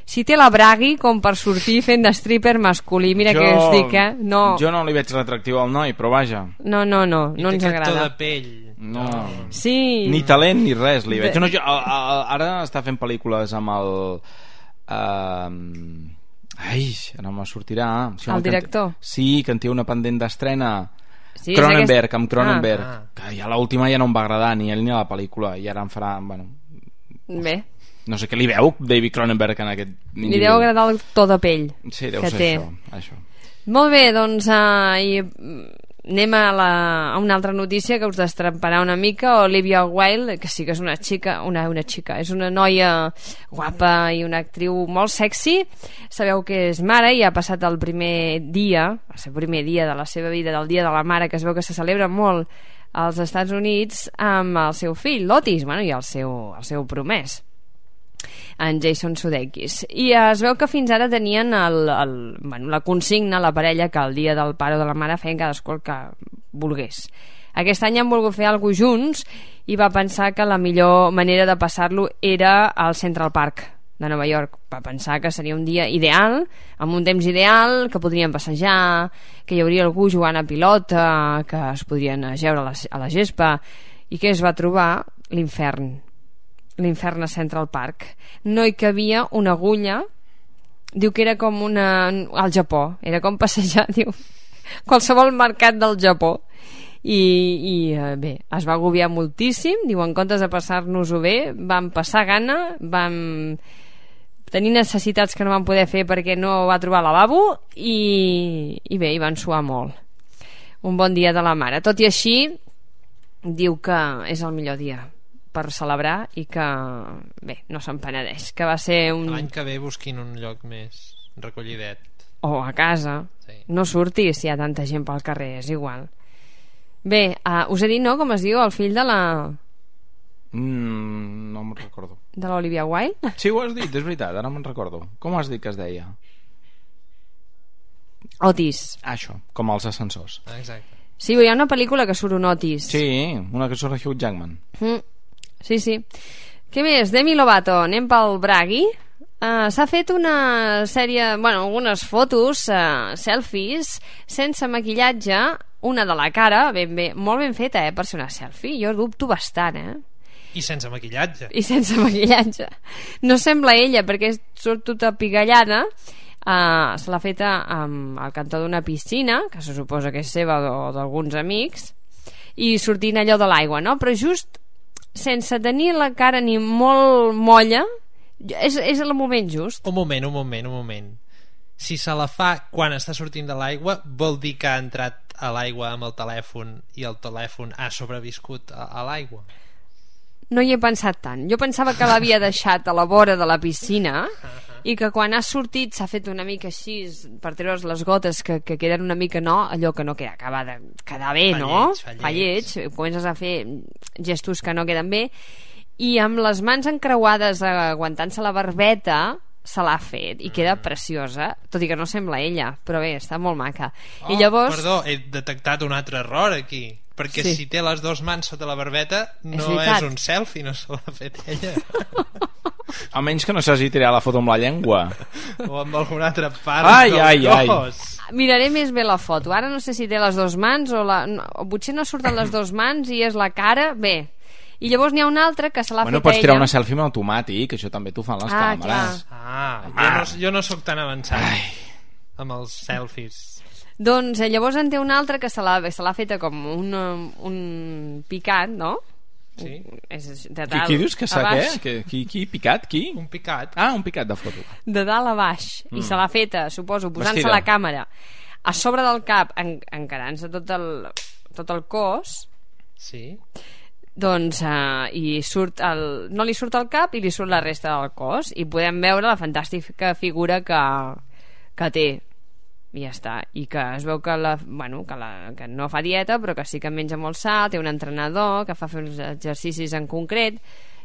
Si té la bragui com per sortir fent de stripper masculí, mira jo, què us dic, eh? No, Jo no li veig retractiu al noi, però vaja. no, no, no, I no té ens aquest to agrada. de pell. No. Sí. Ni talent ni res li veig. No, jo, a, a, ara està fent pel·lícules amb el... Uh, ai, no me sortirà. El que en- director? Sí, que en té una pendent d'estrena. Sí, Cronenberg, aquest- amb Cronenberg. Ah, Que ja l'última ja no em va agradar, ni ell ni la pel·lícula. I ara em farà... Bueno, Bé, no sé què li veu David Cronenberg en aquest li deu agradar el to de pell Sí, deu que ser té. això, això. Molt bé, doncs uh, i, anem a, la, a una altra notícia que us destremparà una mica. Olivia Wilde, que sí que és una xica, una, una xica, és una noia guapa i una actriu molt sexy. Sabeu que és mare i ha passat el primer dia, el seu primer dia de la seva vida, del dia de la mare, que es veu que se celebra molt als Estats Units amb el seu fill, l'Otis, bueno, i el seu, el seu promès en Jason Sudeikis. I es veu que fins ara tenien el, el, bueno, la consigna, la parella que el dia del pare o de la mare feien cadascú el que volgués. Aquest any han volgut fer alguna junts i va pensar que la millor manera de passar-lo era al Central Park de Nova York. Va pensar que seria un dia ideal, amb un temps ideal, que podrien passejar, que hi hauria algú jugant a pilota, que es podrien ajeure a la, a la gespa, i que es va trobar l'infern l'infern a Central Park. No hi cabia una agulla, diu que era com una... al Japó, era com passejar, [LAUGHS] diu, qualsevol mercat del Japó. I, i eh, bé, es va agobiar moltíssim, diu, en comptes de passar-nos-ho bé, vam passar gana, vam tenir necessitats que no van poder fer perquè no va trobar lavabo i, i bé, hi van suar molt. Un bon dia de la mare. Tot i així, diu que és el millor dia per celebrar i que, bé, no se'n penedeix, que va ser un... L'any que ve busquin un lloc més recollidet. o a casa, Sí. no surtis si hi ha tanta gent pel carrer, és igual. Bé, uh, us he dit, no?, com es diu, el fill de la Mm, no me'n recordo. de l'Olivia Wilde? Sí, ho has dit, és veritat, ara me'n recordo. Com has dit que es deia? Otis. Això, com els ascensors. Exacte. Sí, hi ha una pel·lícula que surt un Otis. Sí, una que surt Hugh Jackman. Mm. Sí, sí. Què més? Demi Lovato, anem pel Bragui. Uh, S'ha fet una sèrie, bueno, algunes fotos, uh, selfies, sense maquillatge, una de la cara, ben bé, molt ben feta, eh, per ser una selfie. Jo dubto bastant, eh? I sense maquillatge. I sense [LAUGHS] maquillatge. No sembla ella, perquè surt tota pigallada, uh, se l'ha feta um, al cantó d'una piscina, que se suposa que és seva o d'alguns amics, i sortint allò de l'aigua, no? Però just sense tenir la cara ni molt molla, és, és el moment just. Un moment, un moment, un moment. Si se la fa quan està sortint de l'aigua, vol dir que ha entrat a l'aigua amb el telèfon i el telèfon ha sobreviscut a, a l'aigua. No hi he pensat tant. Jo pensava que l'havia deixat a la vora de la piscina i que quan ha sortit s'ha fet una mica així per treure's les gotes que, que queden una mica no, allò que no queda acaba de quedar bé, Fa no? lleig, fa lleig. Fa lleig, comences a fer gestos que no queden bé i amb les mans encreuades aguantant-se la barbeta se l'ha fet i queda preciosa tot i que no sembla ella, però bé, està molt maca Oh, i llavors Perdó, he detectat un altre error aquí perquè Sí. si té les dues mans sota la barbeta no veritat. és un selfie, no se l'ha fet ella [LAUGHS] A menys que no s'hagi tirat la foto amb la llengua. o amb alguna altra part Ai, del ai, ai. cos. Miraré més bé la foto. Ara no sé si té les dues mans o, la... no, o potser no surten les dues mans i és la cara. Bé. I llavors n'hi ha una altra que se l'ha Bueno, fet pots tirar ella. una selfie amb automàtic, això també t'ho fan les Ah, càmeres. Ah, jo no, jo no sóc tan avançat amb els selfies. Doncs eh, llavors en té una altra que se l'ha feta com un, um, un picat, no? Sí. És de Qui, dalt qui dius que a s'ha què? baix. Que, qui, qui? Picat? Qui? Un picat. Ah, un picat de foto. De dalt a baix. Mm. I se l'ha feta, suposo, posant-se la càmera a sobre del cap, en, encarant-se tot el, tot el cos, Sí. doncs uh, i surt el, no li surt el cap i li surt la resta del cos i podem veure la fantàstica figura que, que té i ja està, i que es veu que, la, bueno, que, la, que no fa dieta però que sí que menja molt sa, té un entrenador que fa fer uns exercicis en concret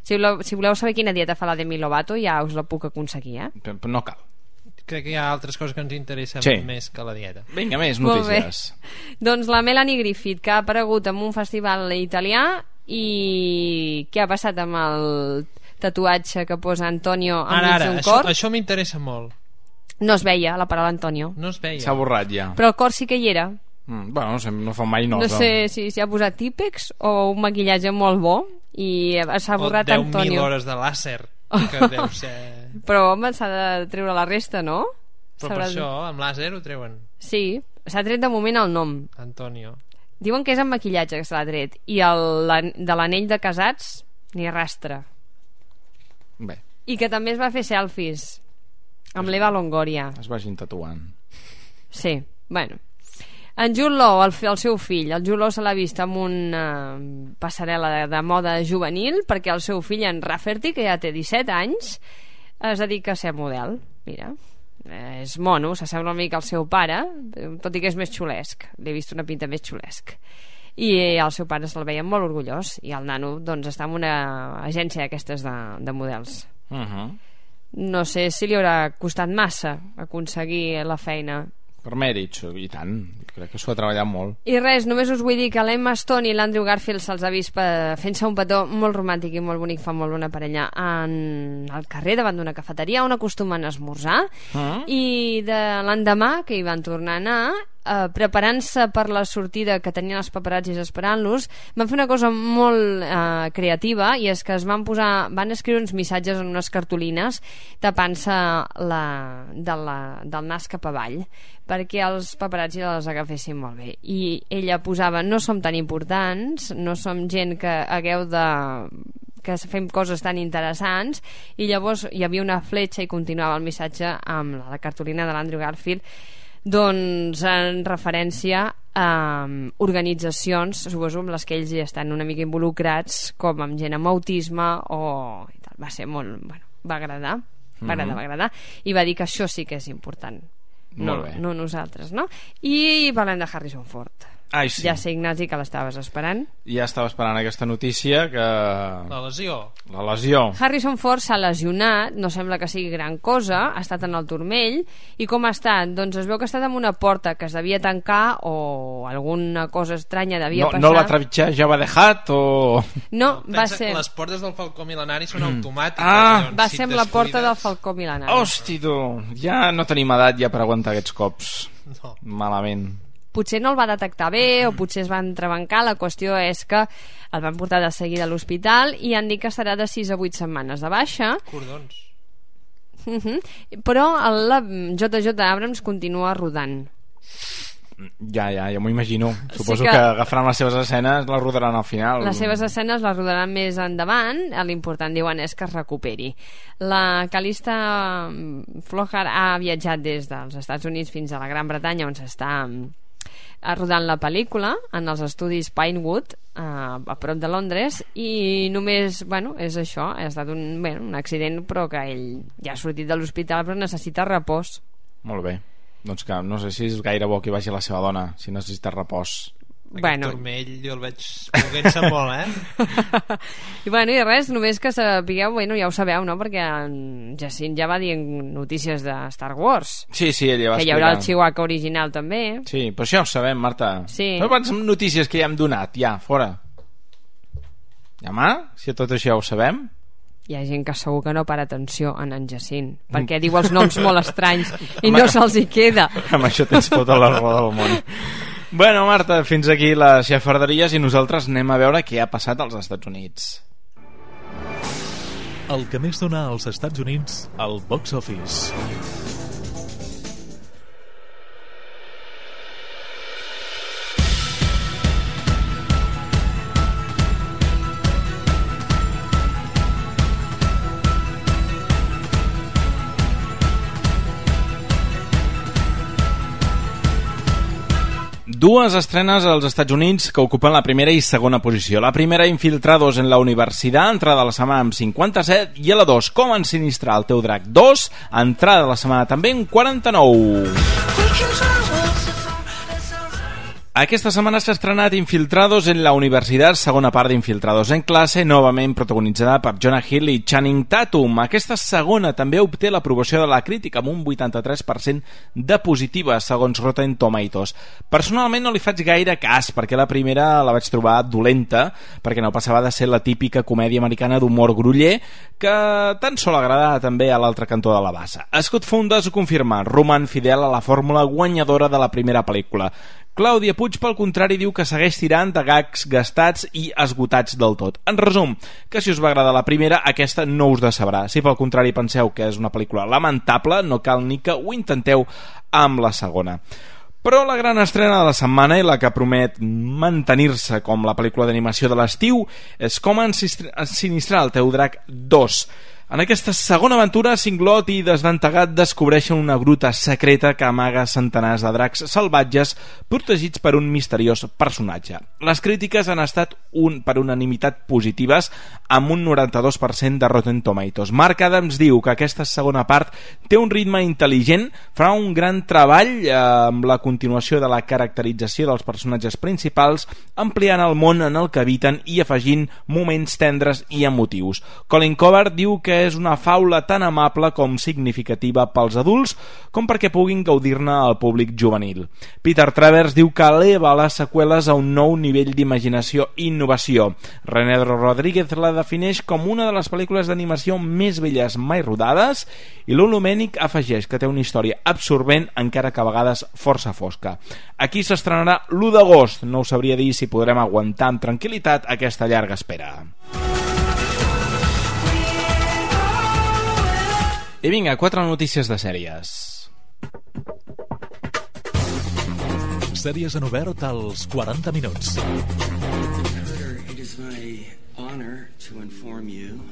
si voleu, si voleu saber quina dieta fa la Demi Lovato ja us la puc aconseguir eh? Però però no cal. Crec que hi ha altres coses que ens interessen Sí. més que la dieta. Vinga, més notícies. Doncs la Melanie Griffith, que ha aparegut en un festival italià i què ha passat amb el tatuatge que posa Antonio Ara, enmig ara, d'un això, cor? això m'interessa molt. No es veia la paraula Antonio. No es veia. S'ha borrat ja. Però el cor sí que hi era. Mm, bueno, no, sé, no fa mai No, nosa. sé si s'hi ha posat típex o un maquillatge molt bo i s'ha borrat o 10.000 Antonio. hores de làser que deu ser... [LAUGHS] Però home, s'ha de treure la resta, no? Però per això, amb làser ho treuen. Sí, s'ha tret de moment el nom. Antonio. Diuen que és amb maquillatge que se l'ha tret. I el, la, de l'anell de casats, ni rastre. Bé, I que també es va fer selfies amb l'Eva Longoria. es vagin tatuant. Sí, bueno. En Jude Law, el, el seu fill, el Jude Law se l'ha vist amb una passarel·la de, de moda juvenil perquè el seu fill, en Rafferty, que ja té 17 anys, es dedica a ser model. Mira, eh, és mono, s'assembla una mica al seu pare, tot i que és més xulesc. Li he vist una pinta més xulesc. I el seu pare se'l veia molt orgullós i el nano doncs, està en una agència d'aquestes de, de models. Uh -huh. No sé si li haurà costat massa aconseguir la feina Per mèrits, i tant. Crec que s'ho ha treballat molt. I res, només us vull dir que l'Emma Stone i l'Andrew Garfield se'ls ha vist fent-se un petó molt romàntic i molt bonic, fa molt bona parella, en el carrer davant d'una cafeteria on acostumen a esmorzar Mm? i de l'endemà que hi van tornar a anar eh, preparant-se per la sortida que tenien els paparazzis esperant-los van fer una cosa molt eh, creativa i és que es van posar van escriure uns missatges en unes cartolines tapant-se la, de la, del nas cap avall perquè els paparazzi les agafessin molt bé. I ella posava no som tan importants no som gent que hagueu de que fem coses tan interessants i llavors hi havia una fletxa i continuava el missatge amb la, cartolina de l'Andrew Garfield doncs en referència a um, organitzacions suposo amb les que ells ja estan una mica involucrats com amb gent amb autisme o i tal. va ser molt bueno, va agradar va agradar, Mhm. va agradar i va dir que això sí que és important no, bé. no nosaltres no? i parlem de Harrison Ford Ai, sí. Ja sé, Ignasi, que l'estaves esperant. Ja estava esperant aquesta notícia que... La lesió. La lesió. Harrison Ford s'ha lesionat, no sembla que sigui gran cosa, ha estat en el turmell, i com ha estat? Doncs es veu que ha estat amb una porta que es devia tancar o alguna cosa estranya devia No, passar. no el va trepitjar ja va dejat o... No, va Pensa, ser... Les portes del Falcó Milenari són automàtiques. Ah. llavors, Va si ser amb la porta del Falcó Milenari. Hosti, tu, ja no tenim edat ja per aguantar aquests cops. No. Malament. Potser no el va detectar bé o potser es va entrebancar, la qüestió és que el van portar de seguida a l'hospital i han dit que estarà de 6 a 8 setmanes de baixa Cordons. uh -huh. però el, la JJ Abrams continua rodant Ja, ja, ja m'ho imagino. Suposo que- que... agafaran les seves escenes, les rodaran al final. les seves escenes les rodaran més endavant l'important diuen és que es recuperi la Calista Flojar ha viatjat des dels Estats Units fins a la Gran Bretanya on s'està mm, rodant la pel·lícula en els estudis Pinewood a, a prop de Londres i només, bueno, és això ha estat un, bueno, un accident però que ell ja ha sortit de l'hospital però necessita repòs Molt bé. Doncs que no sé si és gaire bo que vagi la seva dona, si necessita repòs. Bueno. Turmell jo el veig moguent-se molt, eh? [LAUGHS] I bueno, i res, només que sapigueu, bueno, ja ho sabeu, no? Perquè en Jacint ja va dir en notícies de Star Wars. Sí, sí, ella va que hi haurà el. Chihuahua original també. Sí, però això ja ho sabem, Marta. Sí. Però quantes notícies que ja hem donat, ja, fora. Ja, mà? Si tot això ja ho sabem. Hi ha gent que segur que no para atenció en en Jacint, perquè diu els noms molt estranys i no se'ls hi queda. [LAUGHS] Amb això tens tota la raó del món. [LAUGHS] Bueno, Marta, fins aquí les xafarderies i nosaltres anem a veure què ha passat als Estats Units. El que més dona als Estats Units al box office. Dues estrenes als Estats Units que ocupen la primera i segona posició. La primera, Infiltrados en la Universitat, entrada de la setmana amb 57, i a la 2, Com ensinistrar el teu drac 2, entrada de la setmana també amb 49. Aquesta setmana s'ha estrenat Infiltrados en la Universitat, segona part d'Infiltrados en classe, novament protagonitzada per Jonah Hill i Channing Tatum. Aquesta segona també obté l'aprovació de la crítica amb un 83% de positiva, segons Rotten Tomatoes. Personalment no li faig gaire cas, perquè la primera la vaig trobar dolenta, perquè no passava de ser la típica comèdia americana d'humor gruller, que tan sol agradava també a l'altre cantó de la bassa. Scott Fundes ho confirma, roman fidel a la fórmula guanyadora de la primera pel·lícula. Clàudia Puig, pel contrari, diu que segueix tirant de gags gastats i esgotats del tot. En resum, que si us va agradar la primera, aquesta no us decebrà. Si pel contrari penseu que és una pel·lícula lamentable, no cal ni que ho intenteu amb la segona. Però la gran estrena de la setmana i la que promet mantenir-se com la pel·lícula d'animació de l'estiu és Com ensinistrar el teu drac 2. En aquesta segona aventura, Singlot i Desdentegat descobreixen una gruta secreta que amaga centenars de dracs salvatges protegits per un misteriós personatge. Les crítiques han estat un, per unanimitat positives amb un 92% de Rotten Tomatoes. Mark Adams diu que aquesta segona part té un ritme intel·ligent, farà un gran treball eh, amb la continuació de la caracterització dels personatges principals, ampliant el món en el que habiten i afegint moments tendres i emotius. Colin Covert diu que és una faula tan amable com significativa pels adults com perquè puguin gaudir-ne al públic juvenil. Peter Travers diu que eleva les seqüeles a un nou nivell d'imaginació i innovació. René Rodríguez la defineix com una de les pel·lícules d'animació més belles mai rodades i l'Olomènic afegeix que té una història absorbent encara que a vegades força fosca. Aquí s'estrenarà l'1 d'agost. No us sabria dir si podrem aguantar amb tranquil·litat aquesta llarga espera. I vinga, quatre notícies de sèries. Sèries en obert als 40 minuts. It is my honor to inform you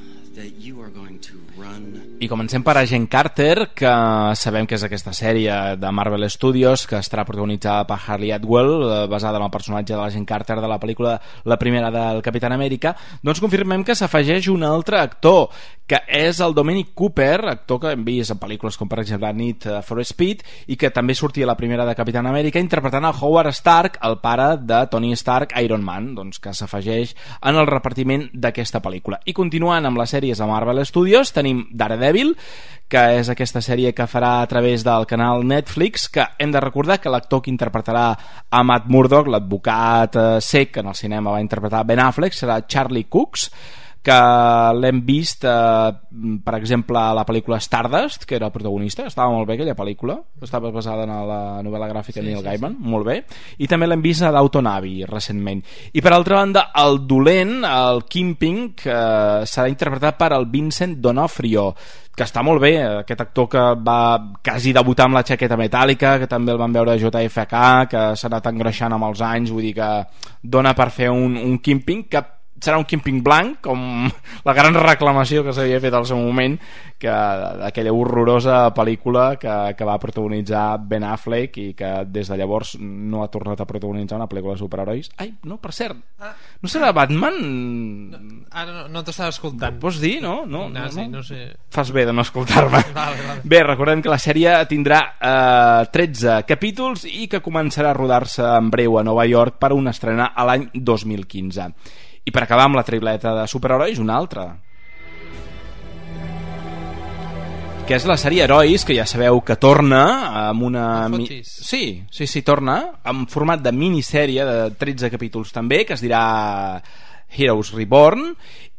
I comencem per Agent Carter, que sabem que és aquesta sèrie de Marvel Studios, que estarà protagonitzada per Harley Atwell, eh, basada en el personatge de l'Agent Carter de la pel·lícula la primera del Capitán Amèrica, doncs confirmem que s'afegeix un altre actor, que és el Dominic Cooper, actor que hem vist en pel·lícules com per exemple Need for Speed, i que també sortia la primera de Capitán Amèrica, interpretant a Howard Stark, el pare de Tony Stark, Iron Man, doncs que s'afegeix en el repartiment d'aquesta pel·lícula. I continuant amb les sèries de Marvel Studios, tenim Daredevil, que és aquesta sèrie que farà a través del canal Netflix, que hem de recordar que l'actor que interpretarà a Matt Murdock, l'advocat eh, sec que en el cinema va interpretar Ben Affleck, serà Charlie Cooks, que l'hem vist eh, per exemple a la pel·lícula Stardust que era el protagonista, estava molt bé aquella pel·lícula. Estava basada en la novel·la gràfica Sí, de Neil sí, Gaiman, molt bé. I també l'hem vist a Abbey recentment. I per altra banda el dolent el Kingpin que serà interpretat per el Vincent D'Onofrio que està molt bé, aquest actor que va quasi debutar amb la jaqueta metàl·lica, que també el van veure a JFK, que s'ha anat engreixant amb els anys, vull dir que dona per fer un, un Kingpin que serà un Kingpin blanc, com [LAUGHS] la gran reclamació que s'havia fet al seu moment, que d'aquella horrorosa pel·lícula que, que va protagonitzar Ben Affleck i que des de llavors no ha tornat a protagonitzar una pel·lícula de superherois. Ai, no, per cert, no serà Batman? Ara no, no t'estava escoltant. Pots dir, no? No, no, sí, no sé. Fas bé de no escoltar-me. [LAUGHS] Vale, vale. Bé, recordem que la sèrie tindrà eh, 13 capítols i que començarà a rodar-se en breu a Nova York per una estrena a l'any 2015. I per acabar amb la tripleta de superherois, una altra. que és la sèrie Herois, que ja sabeu que torna amb una... Mi... Sí, sí, sí, torna en format de minissèrie de 13 capítols també, que es dirà Heroes Reborn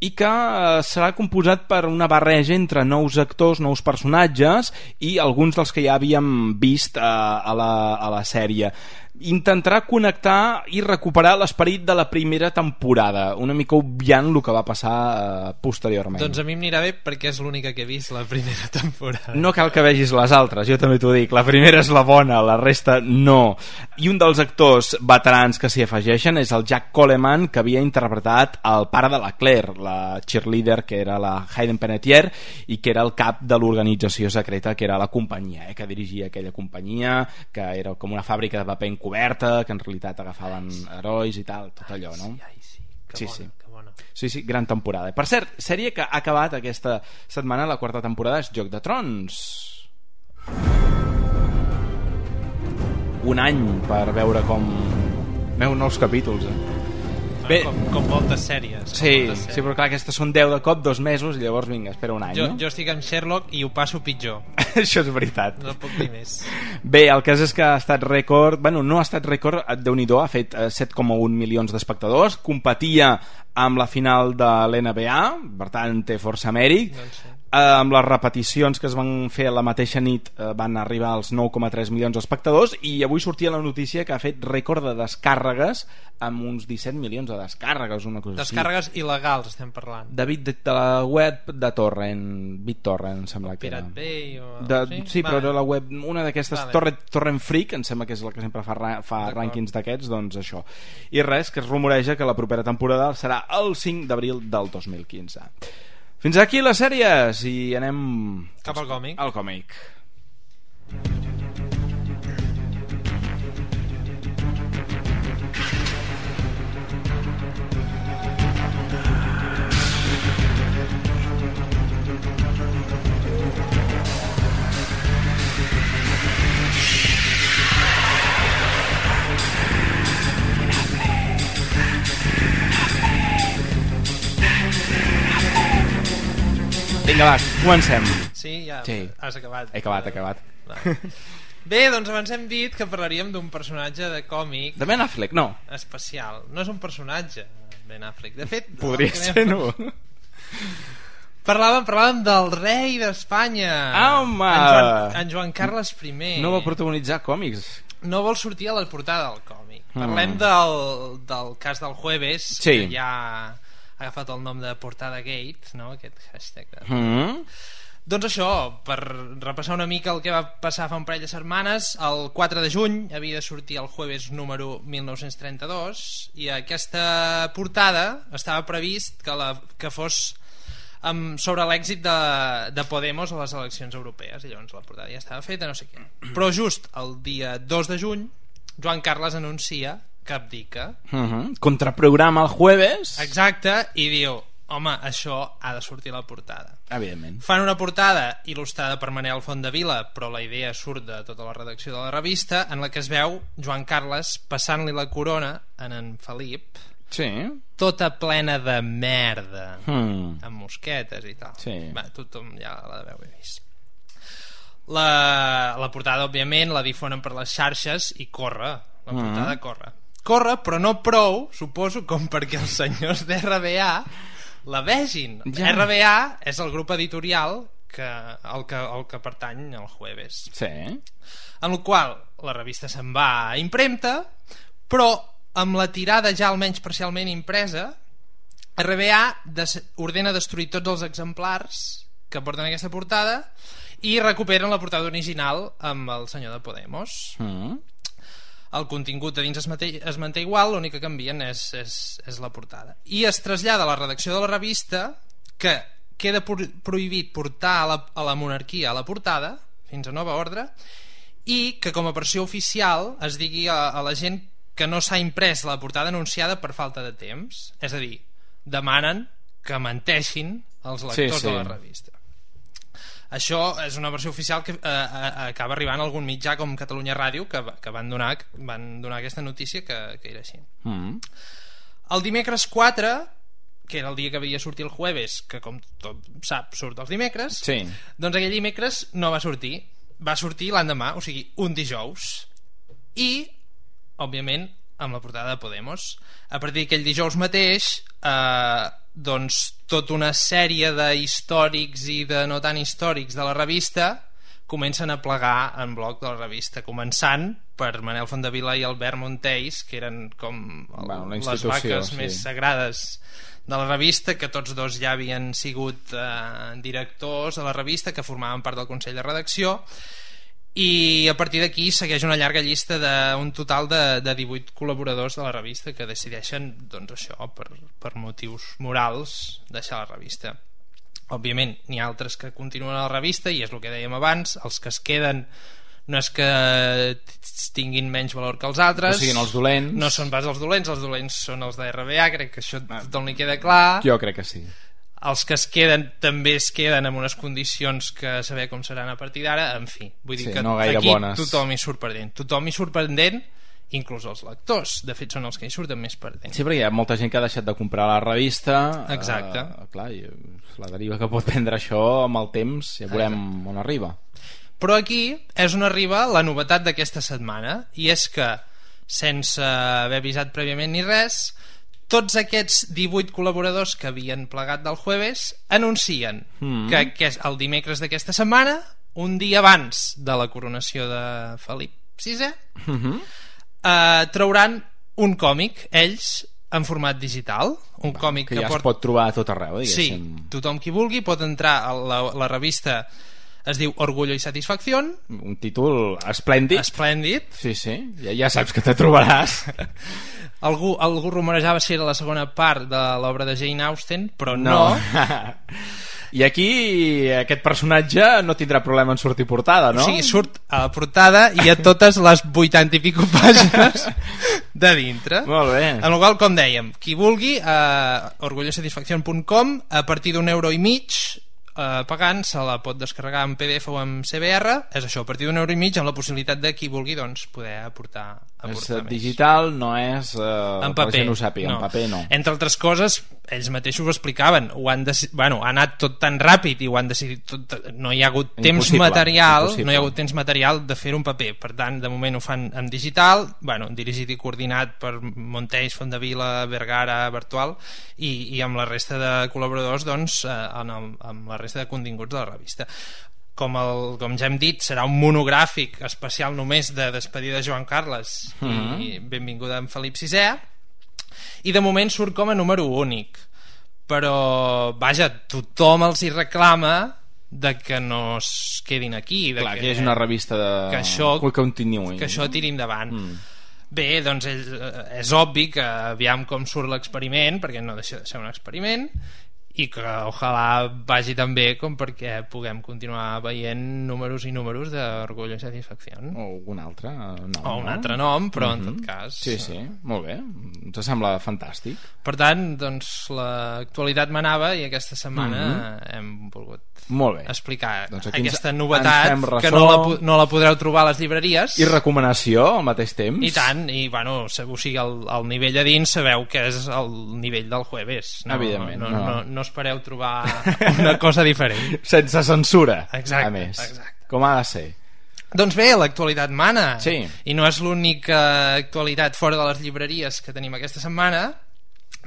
i que eh, serà composat per una barreja entre nous actors, nous personatges i alguns dels que ja havíem vist eh, a, la, a la sèrie intentarà connectar i recuperar l'esperit de la primera temporada. Una mica obviant el que va passar eh, posteriorment. Doncs a mi m'anirà bé perquè és l'única que he vist la primera [LAUGHS] temporada. no cal que vegis les altres, jo també t'ho dic. La primera és la bona, la resta no. I un dels actors veterans que s'hi afegeixen és el Jack Coleman que havia interpretat el pare de la Claire la cheerleader que era la Hayden Panettiere i que era el cap de l'organització secreta que era la companyia, eh, que dirigia aquella companyia que era com una fàbrica de paper encoberta que en realitat agafaven herois i tal, tot allò, no? sí, sí. Sí, sí, gran temporada. Per cert, sèrie que ha acabat aquesta setmana, la quarta temporada, és Joc de Trons. Un any per veure com... Veu nous capítols, eh? Bé, com, com moltes sèries. com Sí, moltes sí, però clar, aquestes són 10 de cop, dos mesos, i llavors, vinga, espera un any, Jo, no? jo estic amb Sherlock i ho passo pitjor. [LAUGHS] Això és veritat. No puc dir més. Bé, el cas és que ha estat rècord, bueno, no ha estat rècord, déu nhi ha fet eh, 7,1 milions d'espectadors, competia amb la final de l'NBA, per tant té força mèrit, Doncs eh, amb les repeticions que es van fer la mateixa nit eh, van arribar als 9,3 milions d'espectadors i avui sortia la notícia que ha fet rècord de descàrregues amb uns 17 milions de descàrregues, una cosa Descàrregues il·legals estem parlant. així. De, de, de la web de Torrent, BitTorrent, em sembla que era. Pirate Bay o... De, sí, sí, però Vale. de la web, una d'aquestes Vale. Torrent, Torrent Freak, em sembla que és la que sempre fa, fa rànquings d'aquests, doncs això. I res, que es rumoreja que la propera temporada serà el 5 d'abril del 2015. Fins aquí les sèries i anem... Cap al còmic. Al còmic. Vinga, va, comencem. Sí, ja Sí. has acabat. He acabat, he acabat. Va. Bé, doncs abans hem dit que parlaríem d'un personatge de còmic De Ben Affleck, no. especial. No és un personatge, Ben Affleck. De fet, Podria ser, no? Parlàvem, parlàvem del rei d'Espanya. Home! En Joan, en Joan Carles I. No va protagonitzar còmics. no vol sortir a la portada del còmic. Mm. Parlem del, del cas del jueves, Sí. que ja ha agafat el nom de Portada Gate, no? aquest hashtag. De... Mm. Doncs això, per repassar una mica el que va passar fa un parell de setmanes, el 4 de juny havia de sortir el jueves número 1932 i aquesta portada estava previst que, la, que fos amb, sobre l'èxit de, de Podemos a les eleccions europees i llavors la portada ja estava feta, no sé què però just el dia 2 de juny Joan Carles anuncia que abdica Uh -huh. Contraprograma el jueves. exacte, i diu home, això ha de sortir a la portada Evidentment. fan una portada il·lustrada per Manel Fondavila però la idea surt de tota la redacció de la revista en la que es veu Joan Carles passant-li la corona en en Felip Sí. tota plena de merda Hmm. amb mosquetes i tal Sí. Va, tothom ja l'ha d'haver vist la, la portada òbviament la difonen per les xarxes i corre la Mm. portada corre corre però no prou suposo com perquè els senyors d'RBA la vegin Ja. RBA és el grup editorial que, el, que, el que pertany al jueves Sí. en el qual la revista se'n va a impremta però amb la tirada ja almenys parcialment impresa RBA des ordena destruir tots els exemplars que porten aquesta portada i recuperen la portada original amb el senyor de Podemos Mm. El contingut de dins es manté, es manté igual, l'únic que canvien és, és, és la portada. I es trasllada a la redacció de la revista que queda pro prohibit portar a la, a la monarquia a la portada, fins a nova ordre, i que com a versió oficial es digui a, a la gent que no s'ha imprès la portada anunciada per falta de temps. És a dir, demanen que menteixin els lectors Sí, sí. de la revista. Això és una versió oficial que eh, eh, acaba arribant a algun mitjà com Catalunya Ràdio que, que van, donar, van donar aquesta notícia que, que era així. Mm. El dimecres 4, que era el dia que havia sortir el jueves, que com tot sap surt els dimecres, Sí. doncs aquell dimecres no va sortir. Va sortir l'endemà, o sigui, un dijous. I, òbviament, amb la portada de Podemos. A partir d'aquell dijous mateix, eh, doncs tota una sèrie de històrics i de no tan històrics de la revista comencen a plegar en bloc de la revista, començant per Manel Fondavila i Albert Monteis, que eren com el, Bueno, les vaques sí. més sagrades de la revista, que tots dos ja havien sigut eh, directors de la revista, que formaven part del Consell de Redacció, i a partir d'aquí segueix una llarga llista d'un total de, de 18 col·laboradors de la revista que decideixen doncs això, per, per motius morals deixar la revista òbviament n'hi ha altres que continuen a la revista i és el que dèiem abans, els que es queden no és que tinguin menys valor que els altres No siguin els dolents. no són pas els dolents, els dolents són els de RBA crec que això a tothom li queda clar Jo crec que sí. Els que es queden també es queden amb unes condicions que saber com seran a partir d'ara en fi, vull dir Sí, que no aquí bones. tothom hi surt perdent tothom hi surt perdent inclús els lectors de fet són els que hi surten més perdent Sí, perquè hi ha molta gent que ha deixat de comprar la revista. Exacte. Eh, clar, i la deriva que pot prendre això amb el temps, ja veurem on arriba. Però aquí és on arriba la novetat d'aquesta setmana i és que, sense haver avisat prèviament ni res, tots aquests 18 col·laboradors que havien plegat del jueves anuncien Mm. que, que el dimecres d'aquesta setmana, un dia abans de la coronació de Felip VI, Mm -hmm. eh, trauran un còmic, ells, en format digital, un còmic Que que, ja es porta pot trobar a tot arreu, Sí, diguéssim. tothom qui vulgui pot entrar a la, la revista es diu Orgullo i Satisfacción Un títol esplèndid. esplèndid Sí, sí, ja, ja saps que te trobaràs. [LAUGHS] algú, algú rumorejava si era la segona part de l'obra de Jane Austen però no, [LAUGHS] I aquí aquest personatge no tindrà problema en sortir portada, no? o sigui, surt a la portada i a totes les 80 i pico [LAUGHS] pàgines de dintre Molt bé. en el qual, com dèiem, qui vulgui a orgullosatisfaccion.com a partir d'un euro i mig eh, pagant se la pot descarregar en PDF o en CBR és això, a partir d'un euro i mig amb la possibilitat de qui vulgui doncs, poder aportar, És aportar més. digital, no és... Eh, en que paper, gent ho sàpiga, en paper no. entre altres coses ells mateixos ho explicaven ho han bueno, ha anat tot tan ràpid i ho han decidit tot... no hi ha hagut temps Impossible, material impossible. no hi ha hagut temps material de fer un paper per tant de moment ho fan en digital bueno, dirigit i coordinat per Montells, Fondavila, Vergara, Bertual i, i amb la resta de col·laboradors doncs, eh, en el, amb la resta de continguts de la revista com, el, com ja hem dit, serà un monogràfic especial només de despedida de Joan Carles i Mhm. benvinguda en Felip VI i de moment surt com a número únic però vaja, tothom els hi reclama de que no es quedin aquí de Clar, que és una revista de... que això, que continuï. que això tiri endavant Mm. Bé, doncs és, és obvi que aviam com surt l'experiment, perquè no deixa de ser un experiment, i que ojalà vagi tan bé com perquè puguem continuar veient números i números d'Orgullo i Satisfacció. O algun altre nom. O un no? altre nom, però en Mhm. tot cas... Sí, sí, molt bé. Ens sembla fantàstic. Per tant, doncs, l'actualitat manava i aquesta setmana Mhm. hem volgut Molt bé. explicar Doncs aquí ens- aquesta ens novetat que ressò. no la, no la podreu trobar a les llibreries. I recomanació al mateix temps. I tant, i bueno, o sigui, el, el nivell a dins sabeu que és el nivell del jueves. No, Evidentment, no, no. no, no, no espereu trobar una cosa diferent. [LAUGHS] Sense censura, Exacte, a més. exacte. Com ha de ser. Doncs bé, l'actualitat mana. Sí. I no és l'única actualitat fora de les llibreries que tenim aquesta setmana,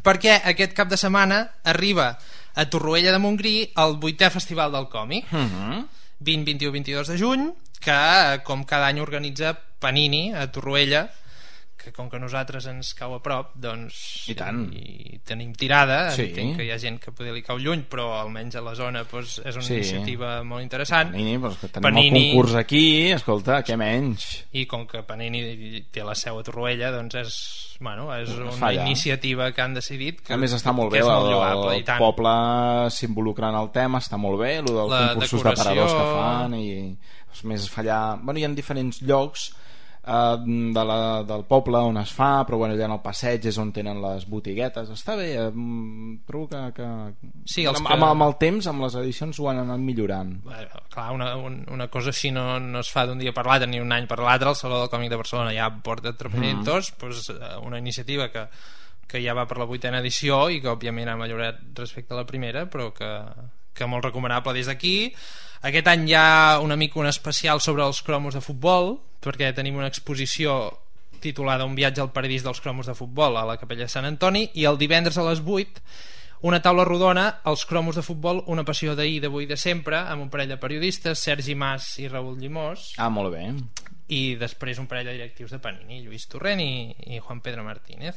perquè aquest cap de setmana arriba a Torroella de Montgrí el vuitè festival del còmic. Mhm. 20, 21, 22 de juny, que com cada any organitza Panini a Torroella, que com que nosaltres ens cau a prop, doncs I tant. i tenim tirada, Sí. entenc que hi ha gent que poder li cau lluny, però almenys a la zona doncs, és una Sí. iniciativa molt interessant. Panini, és que tenim Panini- el concurs aquí, escolta, què menys. i com que Panini té la seu a Torroella doncs és, bueno, és una fa allà. iniciativa que han decidit que, a més està molt bé, és molt el, lloable, el poble s'involucra en el tema, està molt bé, el dels concursos decoració. d'aparadors que fan i doncs, més fa allà... Bueno, hi ha diferents llocs eh, de la, del poble on es fa, però bueno, allà en el passeig és on tenen les botiguetes. Està bé, eh, trobo que... que... Sí, els amb, que- amb, amb el temps, amb les edicions ho han anat millorant. Bueno, clar, una, un- una cosa així no, no es fa d'un dia per l'altre ni un any per l'altre el Saló del Còmic de Barcelona ja porta tropenientos mm. pues, eh, una iniciativa que, que ja va per la vuitena edició i que òbviament ha millorat respecte a la primera però que, que molt recomanable des d'aquí aquest any hi ha una mica un especial sobre els cromos de futbol perquè tenim una exposició titulada Un viatge al paradís dels cromos de futbol a la capella de Sant Antoni i el divendres a les 8 una taula rodona, els cromos de futbol, una passió d'ahir, d'avui i de sempre, amb un parell de periodistes, Sergi Mas i Raül Llimós, Ah, molt bé. I després un parell de directius de Panini, Lluís Torrent i, i Juan Pedro Martínez.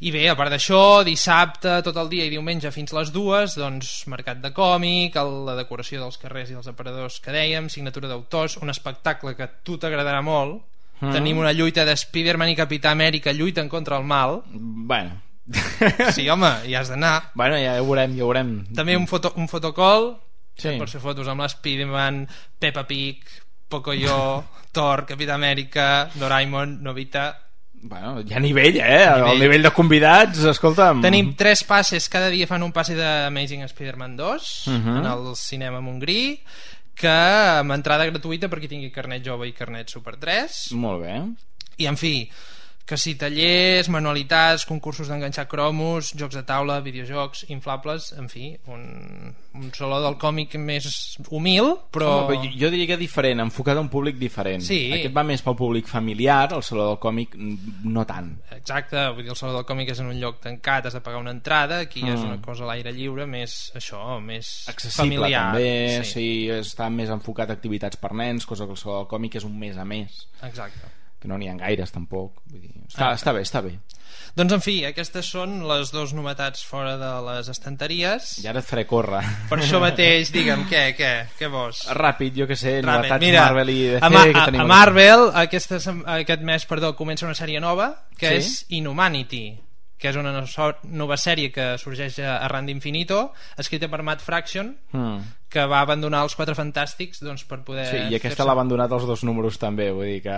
I bé, a part d'això, dissabte, tot el dia i diumenge fins les dues, doncs mercat de còmic, el, la decoració dels carrers i els aparadors que dèiem, signatura d'autors, un espectacle que a tu t'agradarà molt, Mm. tenim una lluita de Spider-Man i Capità Amèrica lluiten contra el mal. Bueno. [LAUGHS] Sí, home, hi has d'anar. Bueno, ja ho veurem, ja ho veurem. També un, foto, un fotocall Sí. per fer fotos amb l'Spiderman, Peppa Pig, Pocoyo, Thor, Capità Amèrica, Doraemon, Novita... Bueno, hi ha nivell, eh? Nivell. El nivell de convidats, escolta'm... Tenim tres passes, cada dia fan un passe d'Amazing Spider-Man 2 Mhm. en el cinema Montgrí que amb entrada gratuïta per qui tingui carnet jove i carnet Super 3 Molt bé. i en fi que si tallers, manualitats, concursos d'enganxar cromos, jocs de taula, videojocs, inflables, en fi, un, un saló del còmic més humil, però... Home, però jo, diria que diferent, enfocat a un públic diferent. Sí. Aquest va més pel públic familiar, el Saló del Còmic mm, no tant. Exacte, vull dir, el Saló del Còmic és en un lloc tancat, has de pagar una entrada, aquí mm. és una cosa a l'aire lliure, més això, més Accessible familiar. també, sí. sí. està més enfocat a activitats per nens, cosa que el Saló del Còmic és un mes a més. Exacte. Que no n'hi ha gaires, tampoc. Vull dir, està, Ah. està bé, està bé. Doncs en fi, aquestes són les dues novetats fora de les estanteries. I ara et faré córrer. Per això mateix, digue'm, què, què, què vols? Ràpid, jo que sé, Ràpid. novetats Mira, Marvel i DC a, Ma que a, tenim a. Marvel aquesta, aquest mes perdó, comença una sèrie nova que Sí? és Inhumanity que és una no- nova sèrie que sorgeix a- arran d'Infinito escrita per Matt Fraction Mm. Que va abandonar els Quatre Fantàstics doncs, per poder Sí, i aquesta l'ha abandonat els dos números també, vull dir que...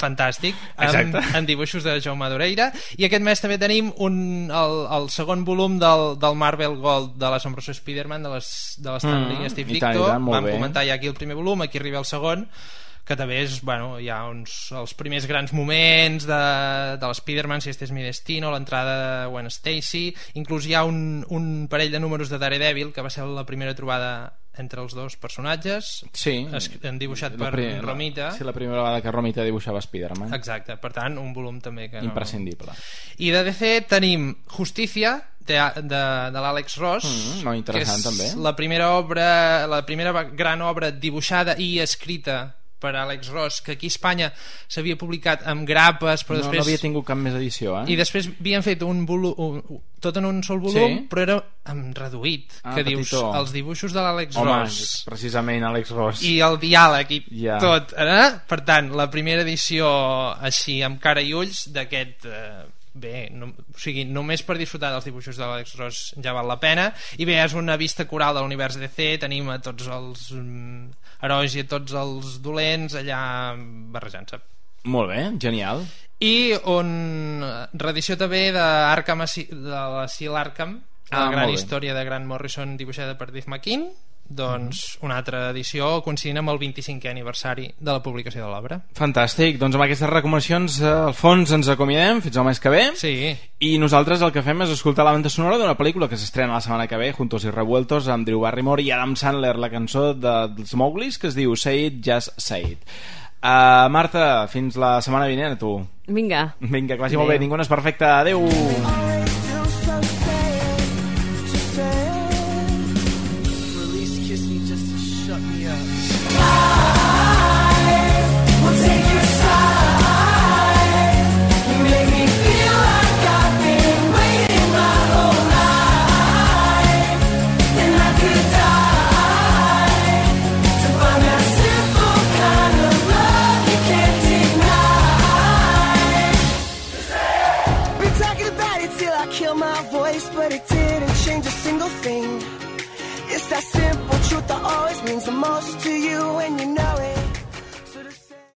fantàstic. Exacte. amb, amb dibuixos de Jaume Madureira i aquest mes també tenim un, el, el segon volum del, del Marvel Gold de l'assombroso Spider-Man de les, de l'Stan Lee Mm, i Steve i i Ditko vam bé. comentar ja aquí el primer volum aquí arriba el segon que també és, bueno, hi ha uns, els primers grans moments de, de l'Spider-Man, si este és mi destino, l'entrada de Gwen Stacy, inclús hi ha un, un parell de números de Daredevil, que va ser la primera trobada entre els dos personatges, Sí. es, han dibuixat per pri- la- Romita. Sí, la primera vegada que Romita dibuixava Spider-Man. Exacte, per tant, un volum també que no... Imprescindible. I de DC tenim Justícia, de, de, de l'Àlex Ross, Mm, molt interessant, que és també. la primera obra, la primera gran obra dibuixada i escrita per Àlex Ross, que aquí a Espanya s'havia publicat amb grapes, però no, després... no havia tingut cap més edició, eh? I després havien fet un volum, un, tot en un sol volum, Sí. però era amb reduït, Ah, que dius, petitó. els dibuixos de l'Àlex Ross precisament Àlex Ross. i el diàleg i Ja. tot eh? per tant, la primera edició així amb cara i ulls d'aquest eh, bé, no, o sigui, només per disfrutar dels dibuixos de l'Alex Ross ja val la pena i bé, és una vista coral de l'univers DC tenim a tots els herois i a tots els dolents allà barrejant-se. Molt bé, genial. i on reedició també d'Arkham de l'Asil Arkham Ah, la gran història de Grant Morrison dibuixada per Dave McKean doncs una altra edició coincidint amb el 25è aniversari de la publicació de l'obra. Fantàstic, doncs amb aquestes recomanacions eh, al fons ens acomiadem. Fins al mes que ve. Sí. i nosaltres el que fem és escoltar la banda sonora d'una pel·lícula que s'estrena la setmana que ve Juntos y Revueltos amb Drew Barrymore i Adam Sandler la cançó de, dels Mowglis que es diu Say It, Just Say It. Uh, Marta, fins la setmana vinent a tu. Vinga. Vinga, que vagi Adéu. molt bé, ningú no és perfecte, adeu